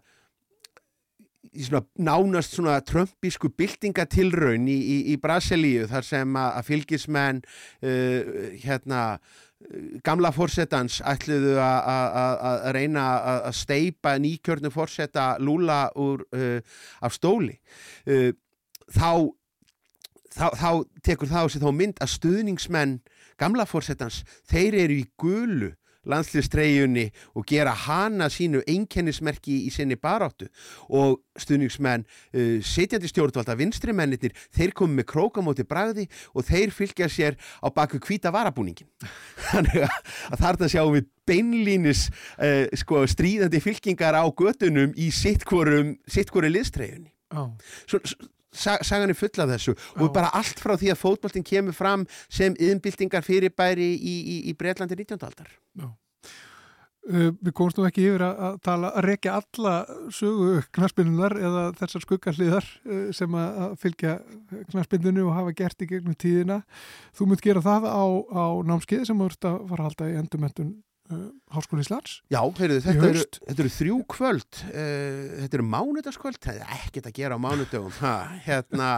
svona nánast svona trömpisku byltingatilraun í, í, í Brasilíu þar sem að, fylgismenn uh, hérna uh, gamla fórsetans ætluðu að- reyna að steipa nýkjörnu fórseta Lula úr uh, af stóli uh, þá, þá þá tekur það á sig þá mynd að stuðningsmenn gamla fórsetans þeir eru í gulu landslýstreyjunni og gera hana sínu einkennismerki í sinni baráttu. Og stuðningsmenn uh, sitjandi stjórnvalda vinstrimennir þeir komu með krókamóti bragði og þeir fylgja sér á baku hvíta varabúningin [laughs] þannig að, þarna sjáum við beinlínis uh, sko, stríðandi fylkingar á götunum í sittkoru liðstreyjunni. Já. Svo, s- sa- sagan er full af þessu og Já. bara allt frá því að fótboltinn kemur fram sem yðnbyltingar fyrirbæri í, í, í Breitlandi 19. aldar Uh, við komumst nú ekki yfir að, að tala að rekja alla sögu knaspinnunar eða þessar skuggarliðar uh, sem að, að fylgja knaspinnunu og hafa gert í gegnum tíðina. Þú munt gera það á, á námskeið sem þú ert að fara að halda í endurmentun Háskóli Íslands. Já, heyrðu, þetta, eru, þetta eru þrjú kvöld uh, þetta eru mánudagskvöld það er ekkert að gera á mánudagum ha, hérna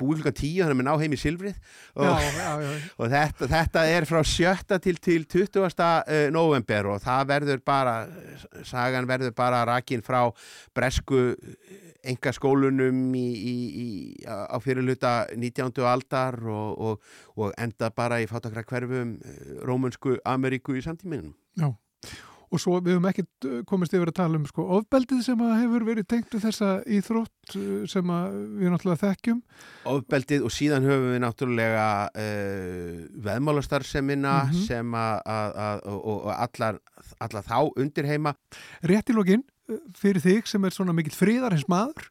búið klukkan tíu þannig að mér ná heim í silfrið og, já, já. [laughs] og þetta, þetta er frá sjötta til, til 20. Uh, november og það verður bara sagan verður bara rakin frá bresku enga skólunum í, í, í, á fyrirluta 19. aldar og, og, og enda bara í fátakra hverfum rómunsku Ameríku í samtíminum. Já. Og svo við höfum ekkert komist yfir að tala um sko ofbeldið sem að hefur verið tengt við þessa íþrótt uh, sem að við náttúrulega þekkjum. Ofbeldið og síðan höfum við náttúrulega uh, veðmálastarsemina Mhm. sem að, og, og allar, allar þá undir heima Rétt í lokin uh, fyrir þig sem er svona mikill fríðarins maður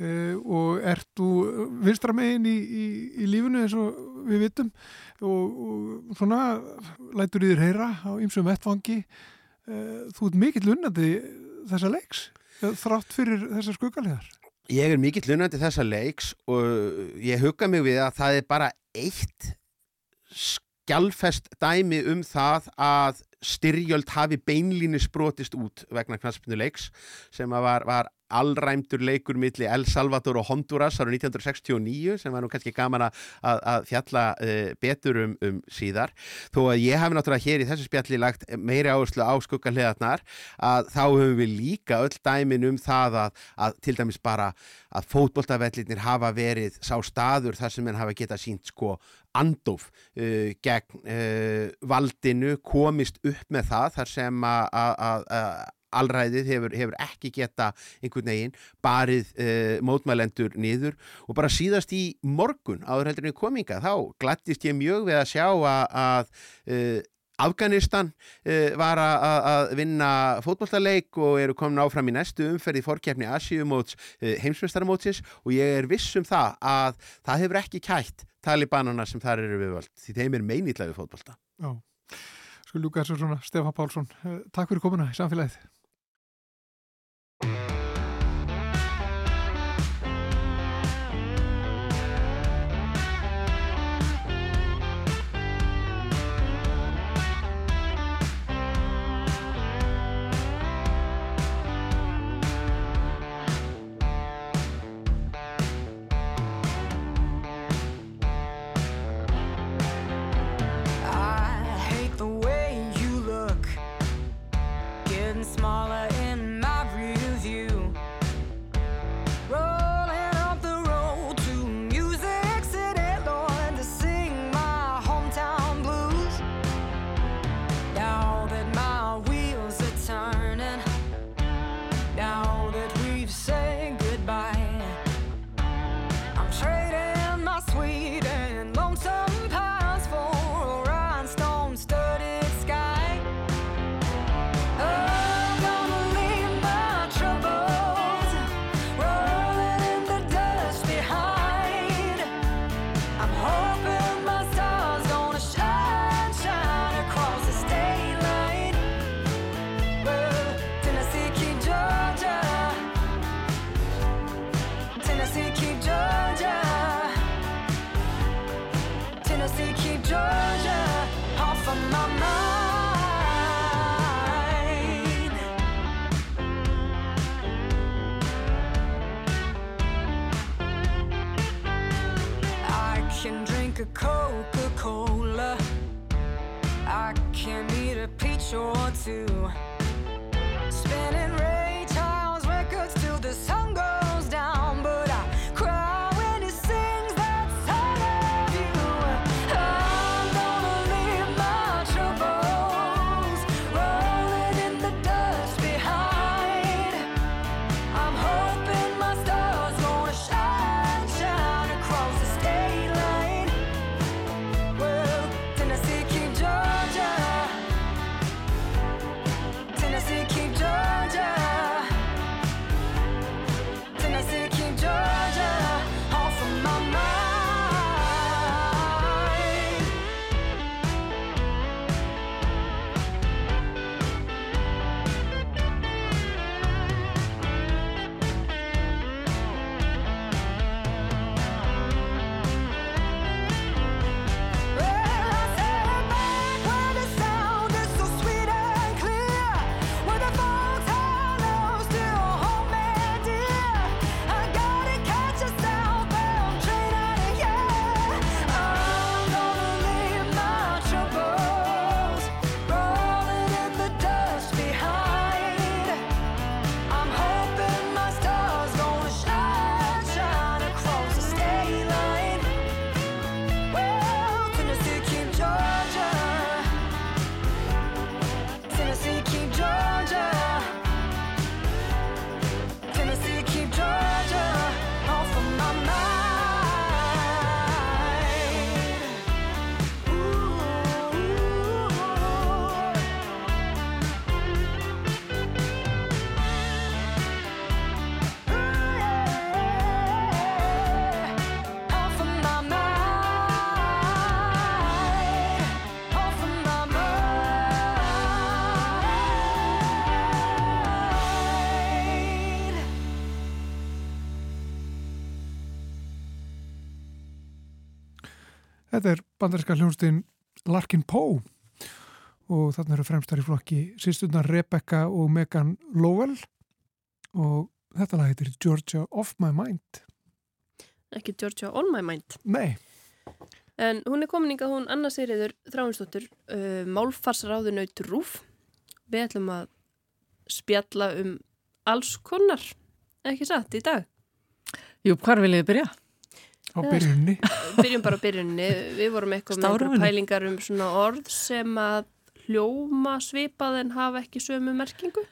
uh, og ert þú vinstra megin í, í, í lífunu eins og við vitum og, og svona lætur þér heyra á ymsum vettfangi. Uh, þú ert mikill unnandi þessa leiks þrátt fyrir þessa skugaliðar. Ég er mikill lunandi þessa leiks og ég hugga mig við að það er bara eitt skjálfest dæmi um það að styrjöld hafi beinlínis brotist út vegna knastbyndu leiks sem var, var allræmdur leikur milli El Salvador og Honduras ára 1969 sem var nú kannski gaman að, að, fjalla uh, betur um, um síðar. Þó að ég hafi náttúrulega hér í þessu spjalli lagt meiri áherslu á skuggahliðarnar að þá höfum við líka öll dæmin um það að, að til dæmis bara að fótboltavellinir hafa verið sá staður þar sem henn hafa geta sínt sko andof uh, gegn uh, valdinu komist upp með það þar sem að allræðið hefur, hefur ekki geta einhvern veginn barið uh, mótmælendur niður og bara síðast í morgun áður heldur en kominga þá glattist ég mjög við að sjá að, að uh, Afganistan uh, var að- vinna fótbollaleik og eru komin áfram í næstu umferð í fórkeppni Asíumóts uh, heimsvestaramótsis og ég er viss um það að það hefur ekki kætt talibanana sem þar eru við völd því þeim er meinilla við fótbolta. Já. Sko Ljúka þessu svona Stefán Pálsson. Uh, takk fyrir komuna í samfélagið. Þetta er bandarinska hljónstinn Larkin Poe og þarna eru fremstar í flokki sýsturnar Rebecca og Megan Lowell og þetta lag heitir Georgia Off My Mind. Ekki Georgia On My Mind. Nei, En hún er komin yngað hún Anna Sigriður Þráinsdóttir, uh, málfarsráðunaut Rúf. Við ætlum að spjalla um alls konar, ekki satt, í dag. Jú, hvar viljið þið byrja? Á byrjunni. [laughs] Byrjum bara á byrjunni. Við vorum eitthvað með Stárunni. einhverjar pælingar um svona orð sem að hljóma svipað en hafa ekki sömu merkingu.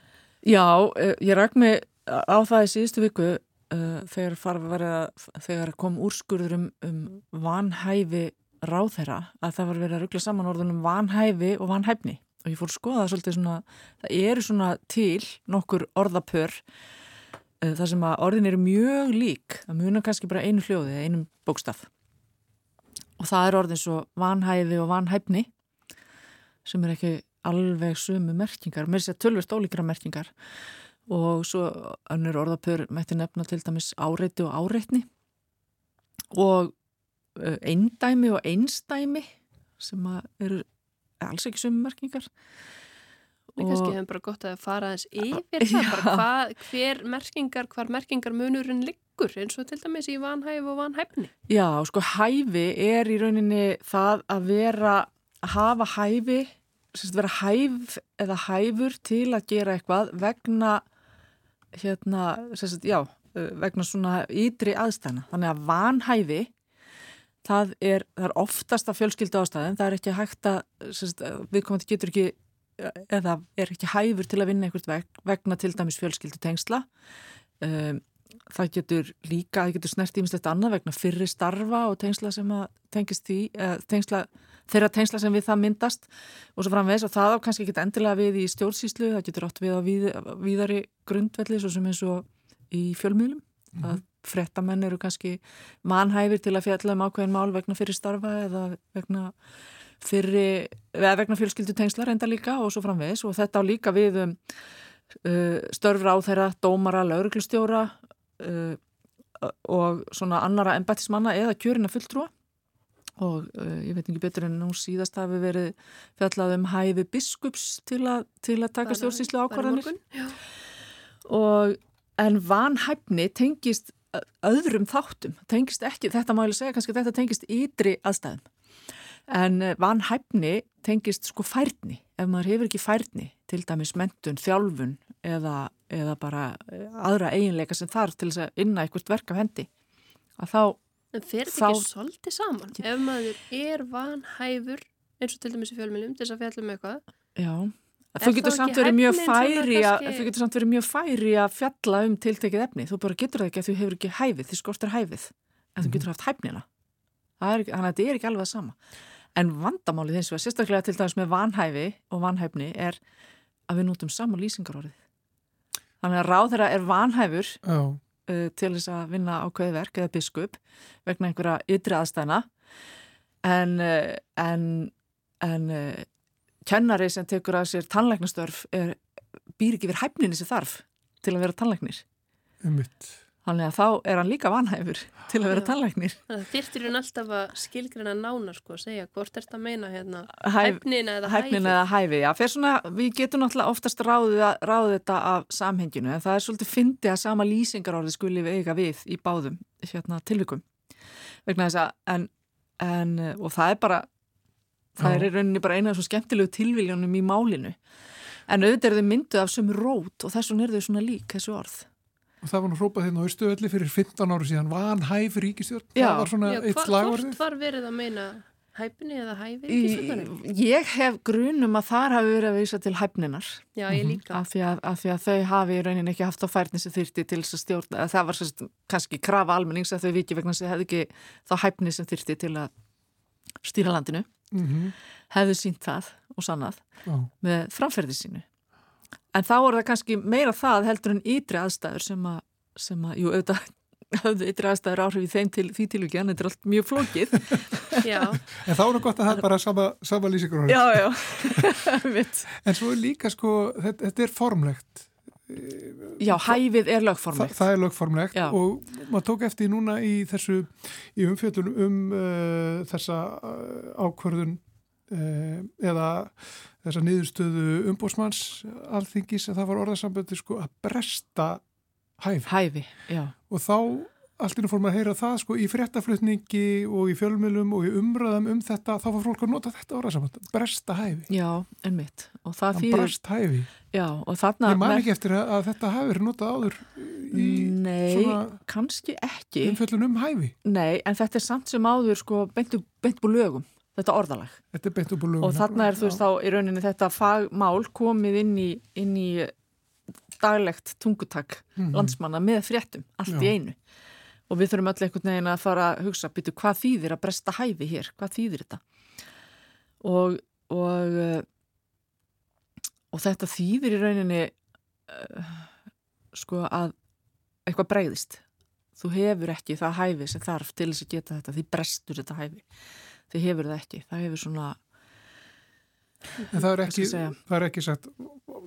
Já, eh, ég ræk mig á það í síðustu viku uh, þegar, að, þegar kom úrskurður um, um vanhæfi ráðherra að það var verið að ruggla saman orðunum vanhæfi og vanhæfni og ég fór að skoða það svolítið svona, það eru svona til nokkur orðapör uh, þar sem að orðin eru mjög lík, það munar kannski bara einu hljóði eða einum bókstaf. Og það er orðin svo vanhæfi og vanhæfni sem er ekki alveg sumu merkingar, mér sé að tölvist ólíkra merkingar. Og svo önnur orðapör mætti nefna til dæmis áreiti og áreitni. Og uh, eindæmi og einstæmi sem eru alls ekki sumu merkingar Við kannski hefum bara gott að fara aðeins yfir [laughs] það, bara hvað, hver merkingar, hvar merkingar munurinn liggur, eins og til dæmis í vanhæf og vanhæfni. Já, sko hæfi er í rauninni það að vera, að hafa hæfi, sérst vera hæf eða hæfur til að gera eitthvað vegna, hérna, sérst, já, vegna svona ytri aðstæðna. Þannig að vanhæfi, það er, það er oftast að fjölskylda ástæðin, það er ekki hægt að, sérst, viðkomandi getur ekki, eða er ekki hæfur til að vinna einhvert veg, vegna til dæmis fjölskyldu tengsla. Um, það getur líka, það getur snert ímislegt annað vegna fyrri starfa og tengsla sem að tengist því, tengsla, þeirra tengsla sem við það myndast og svo framvegis. Og það á kannski ekki endilega við í stjórnsýslu, það getur átt við á víð, víðari grundvelli svo sem eins og í fjölmiðlum. Mm að frettamenn eru kannski manhæfir til að fjalla um ákveðin mál vegna fyrri starfa eða vegna fyrri, eða vegna fjölskyldu tengsla reynda líka og svo framvegis. Og þetta á líka við um uh, störfra á þeirra dómara, lauruglustjóra uh, og svona annara embættismanna eða kjörina fulltrúa. Og uh, ég veit ekki betur en nú síðast hafi verið fjallað um hæfi biskups til, a, til að taka stjórnsýslu ákvarðanir og en vanhæfni tengist öðrum þáttum, tengist ekki, þetta má ég segja kannski þetta tengist ytri aðstæðum. En eh, vanhæfni tengist sko færni, ef maður hefur ekki færni, til dæmis mentun, þjálfun eða, eða bara eh, aðra eiginleika sem þarf til þess að inna eitthvað verk af hendi, að þá, En fer þetta ekki svolítið saman? Ef maður er vanhæfur, eins og til dæmis í fjölmjölum, til þess að fjalla um eitthvað, já, þú þá getur samt verið mjög færi að, kannski- þú getur samt verið mjög færi að fjalla um tiltekið efni, þú bara getur það ekki að þú hefur ekki hæfið, því skortir hæfið, en þú getur haft hæfnina. Það er, ekki- þannig að þetta er ekki alveg sama. En vandamálið eins og að sérstaklega til dæmis með vanhæfi og vanhæfni er að við nútum sama lýsingarorðið. Þannig að ráðherra er vanhæfur uh, til þess að vinna ákveði verk eða biskup vegna einhverja ytri aðstæðna en, uh, en, en uh, kennari sem tekur að sér tannlæknastörf er, býr ekki verið hæfninni sem þarf til að vera tannlæknir. einmitt. Þannig að þá er hann líka vanhæfur til að vera Já. tannlæknir. þannig að þyrftir hún alltaf að skilgrina nána, sko, segja hvort er þetta að meina hérna, Hæf, hæfnina eða hæfnin hæfið. eða hæfi, já, fyrir svona, við getum náttúrulega oftast ráðið, að- ráðið þetta af samhenginu, en það er svolítið fyndið að sama lýsingarorði skuli við eiga við í báðum hérna, tilvikum. Vegna þess að, en, en, og það er bara, það Já. er í rauninni bara eina af svo skemmtilegu tilviljónum í málinu. En auðvitað eru þau mynduð af sömu rót og þess vegna eru þau svona lík, þessu orð. Og það var nú hrópað hérna á Östuölli fyrir 15 áru síðan, vanhæf ríkistjórn, Já. það var svona Já, eitt hva, slagorðið. hvort var verið að meina hæfni eða hæfi? Í, ríkisstjórnarinnar? ég hef grunum að þar hafi verið að vísa til hæfninar. Já, ég líka. af því, að, af því að þau hafi í rauninni ekki haft á færni sem þyrti til þess að stjórna að það var sérst, kannski krafa almennings að þau viki vegna þess að þau hefði ekki þá hæfni sem þyrti til að stýra landinu Mm hefðu sínt það og sannað Já, með framferði sínu en þá er það kannski meira það heldur en ytri aðstæður sem að, sem að jú, auðvitað [laughs] höfðu ytri aðstæður áhrif í þeim til, því tilvíki en þetta er allt mjög flókið. [laughs] Já, en þá er það gott að það er bara sama, sama lýsingur já, já, [laughs] mitt En svo er líka sko, þetta, þetta er formlegt. já, hæfið er Þa, lögformlegt það er lögformlegt Já. og maður tók eftir núna í þessu, í umfjöldun um uh, þessa uh, ákvörðun eða þessa niðurstöðu umbósmanns alþingis að það var orðasamböndi sko að bresta hæf hæfi, já, og þá innum fór maður að heyra það sko í fréttaflutningi og í fjölmjölum og í umræðum um þetta, þá var fólk að nota þetta orðasambönd, bresta hæfi. Já, en mitt og það hann þýðir, brast hæfi. Já, og þarna ég man ekki eftir að, að þetta hafi verið notað áður í Nei, svona kannski ekki. umfjöllun um hæfi. Nei, en þetta er samt sem áður sko beint, beint búr lögum, þetta orðalag. Þetta og þarna er þú veist þá í rauninni þetta fagmál komið inn í, inn í daglegt tungutak Mhm. landsmanna með fréttum, allt í Já. einu. Og við þurfum öll einhvern veginn að fara að hugsa býtu hvað þýðir að bresta hæfi hér? Hvað þýðir þetta? Og og, og þetta þýðir í rauninni uh, sko að eitthvað breyðist þú hefur ekki það hæfi sem þarf til þess að geta þetta, því brestur þetta hæfi þið hefur það ekki, það hefur svona en það er ekki, það er ekki sagt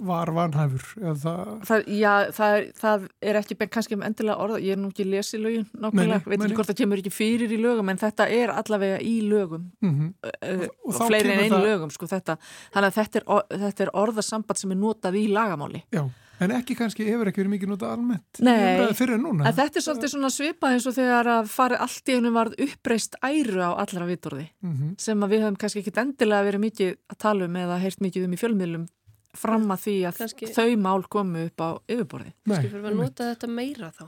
var vanhæfur það, það, já, það, er, það er ekki kannski endilega orða, ég er nú ekki lesið lögin nákvæmlega, veit ekki hvort það kemur ekki fyrir í lögum en þetta er allavega í lögum. Mm uh, Og og, þá fleiri en einu lögum sko, þetta, þannig að þetta er, þetta er orðasamband sem er notað í lagamáli. Já, en ekki kannski hefur ekki verið mikið notað almennt fyrir en núna en þetta er svolítið svona svipað eins og þegar að fari allt í hennu varð uppreist æru á allra vitorði mm sem að við höfum kannski ekki endilega verið mikið að tala um eða heyrt mikið um í fjölmiðlum fram að því að Kannski- þau mál komu upp á yfirborði. Kannski fyrir að nota þetta meira þá.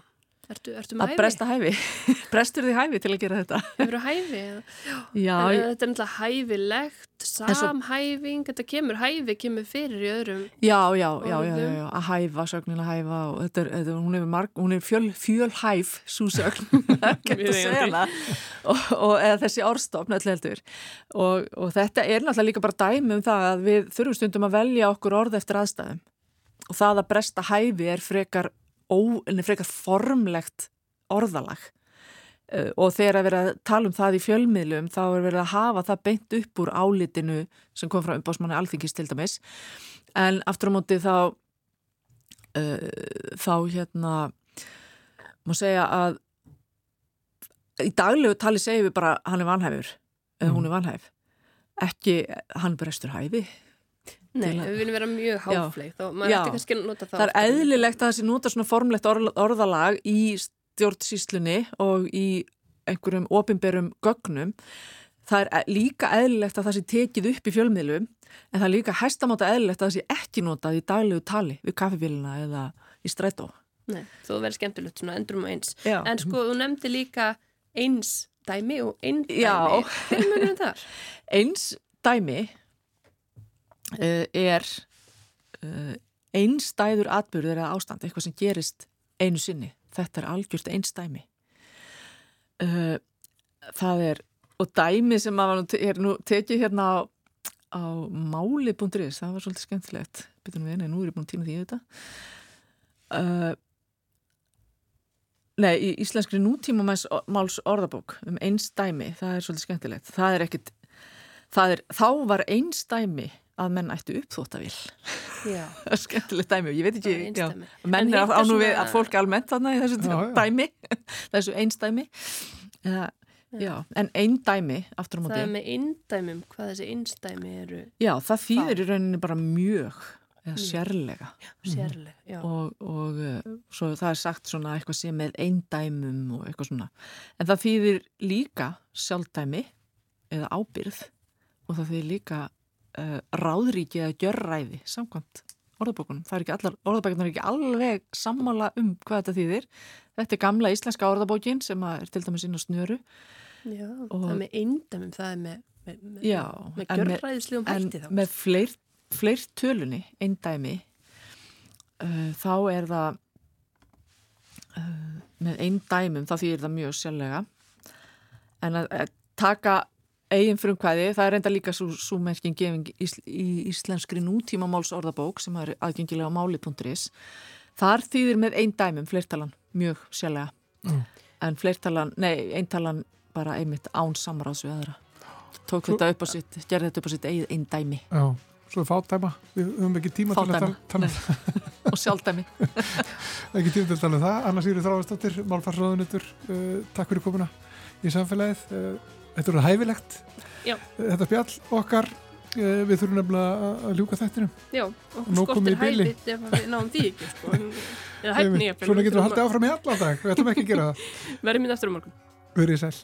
Ertu, ertu Að hæfi? bresta hæfi. [laughs] Brestur því hæfi til að gera þetta. Hefur hæfi? eða? [laughs] Já, En ég- þetta er náttúrulega hæfilegt, svo- samhæfing, þetta kemur, hæfi kemur fyrir í öðrum. já, já, já, já, já, að hæfa, sögnin að hæfa og þetta er, þetta, hún er, marg, hún er fjöl, fjölhæf [laughs] segja það og, og eða þessi orðstofn og, og þetta er náttúrulega líka bara dæmi um það að við þurfum stundum að velja okkur orð eftir aðstæðum og það að bresta hæfi er frekar, ó, en frekar formlegt orðalag. Uh, og þegar að vera að tala um það í fjölmiðlum þá er verið að hafa það beint upp úr álitinu sem kom frá umbásmanni alþingis til dæmis. En aftur á móti þá uh, þá hérna má segja að í daglegu tali segjum við bara hann er vanhæfur. Eða hún er vanhæf. Ekki hann brestur hæfi Nei, við viljum vera mjög háfleik, þá maður ætti kannski að nota það. það er eðlilegt að þessi nota svona formlegt orð, orðalag í, stjórnsýslunni og í einhverjum opinberum gögnum það er e- líka eðlilegt að það sé tekið upp í fjölmiðlum en það er líka hæstamáta eðlilegt að það sé ekki notað í daglegu tali við kaffibílina eða í strætó Nei, þú verður skemmtilegt svona endrum og eins. Já. En sko, þú nefndi líka eins dæmi og einn dæmi. Já. Hver munum þar? [laughs] Eins dæmi er uh, einstæður atbyrður eða ástand, eitthvað sem gerist einu sinni. Þetta er algjört einstæmi. Uh, það er, og dæmi sem er nú tekið hérna á, á máli.is, það var svolítið skemmtilegt. Býtum við, nei, nú er ég búin týna því þetta. Uh, Nei, í íslenskri nútímamáls orðabók um einstæmi, það er svolítið skemmtilegt. Það er ekkit, það er, þá var einstæmi að menn ættu uppþóttavill. Já. [laughs] Það er skemmtilegt dæmi og ég veit ekki, já, menn En er á nú við að fólk almennt þarna í þessu Já, já. dæmi, [laughs] þessu einstæmi. Já, já, en eindæmi, aftur á móti. Það er með eindæmum, hvað þessi einstæmi eru Já, það þýðir í rauninni bara mjög eða sérlega. sérlega. Og, og uh, svo það er sagt svona eitthvað sem með eindæmum og eitthvað svona en það þýðir líka sjálfdæmi eða ábyrð og það þýðir líka uh, ráðríki eða gjörræði samkvæmt orðabókunum. Það er ekki allar, orðabókunar er ekki alveg sammála um hvað þetta þýðir. Þetta er gamla íslenska orðabókin sem er til dæmis inn á snöru. Já, Og- það er með eindæmum, það er með, með, með, Já, með en gjörræðislegum en hætti þá. með fleir, fleir tölunni eindæmi uh, þá er það uh, með eindæmum þá þýðir það mjög sjálflega en að, að taka eigin frumkvæði, það er reynda líka svo merking gefing ís, í íslenskri nútímamáls orðabók sem er aðgengilega á máli.is þar þýðir með eindæmum fleirtalan mjög sjálflega Mm. en fleirtalan, nei, eintalan bara einmitt án samráðs við aðra. Tók Svo- þetta upp á sitt, gerði þetta upp á sitt eigið eindæmi Já, svo er fátæma, við höfum ekki tíma til að tala, tala, [laughs] og sjálfdæmi. [laughs] Ekki tíma til að tala um það. Anna Sýri Þráðarsdóttir, Málfarsróðunutur uh, takk fyrir komuna í samfélagið. Uh, Þetta er hæfilegt Já. Þetta spjall okkar uh, við þurfum nefnilega að- að ljúka þættinum Já, skortir bili. hæfitt ef við náum því ekki, sko. [laughs] Eða hæfni. Svona getur við haldið áfram í allan dag Við ætlum ekki að gera það [laughs] Verðum minn eftir á morgun. Verið sæl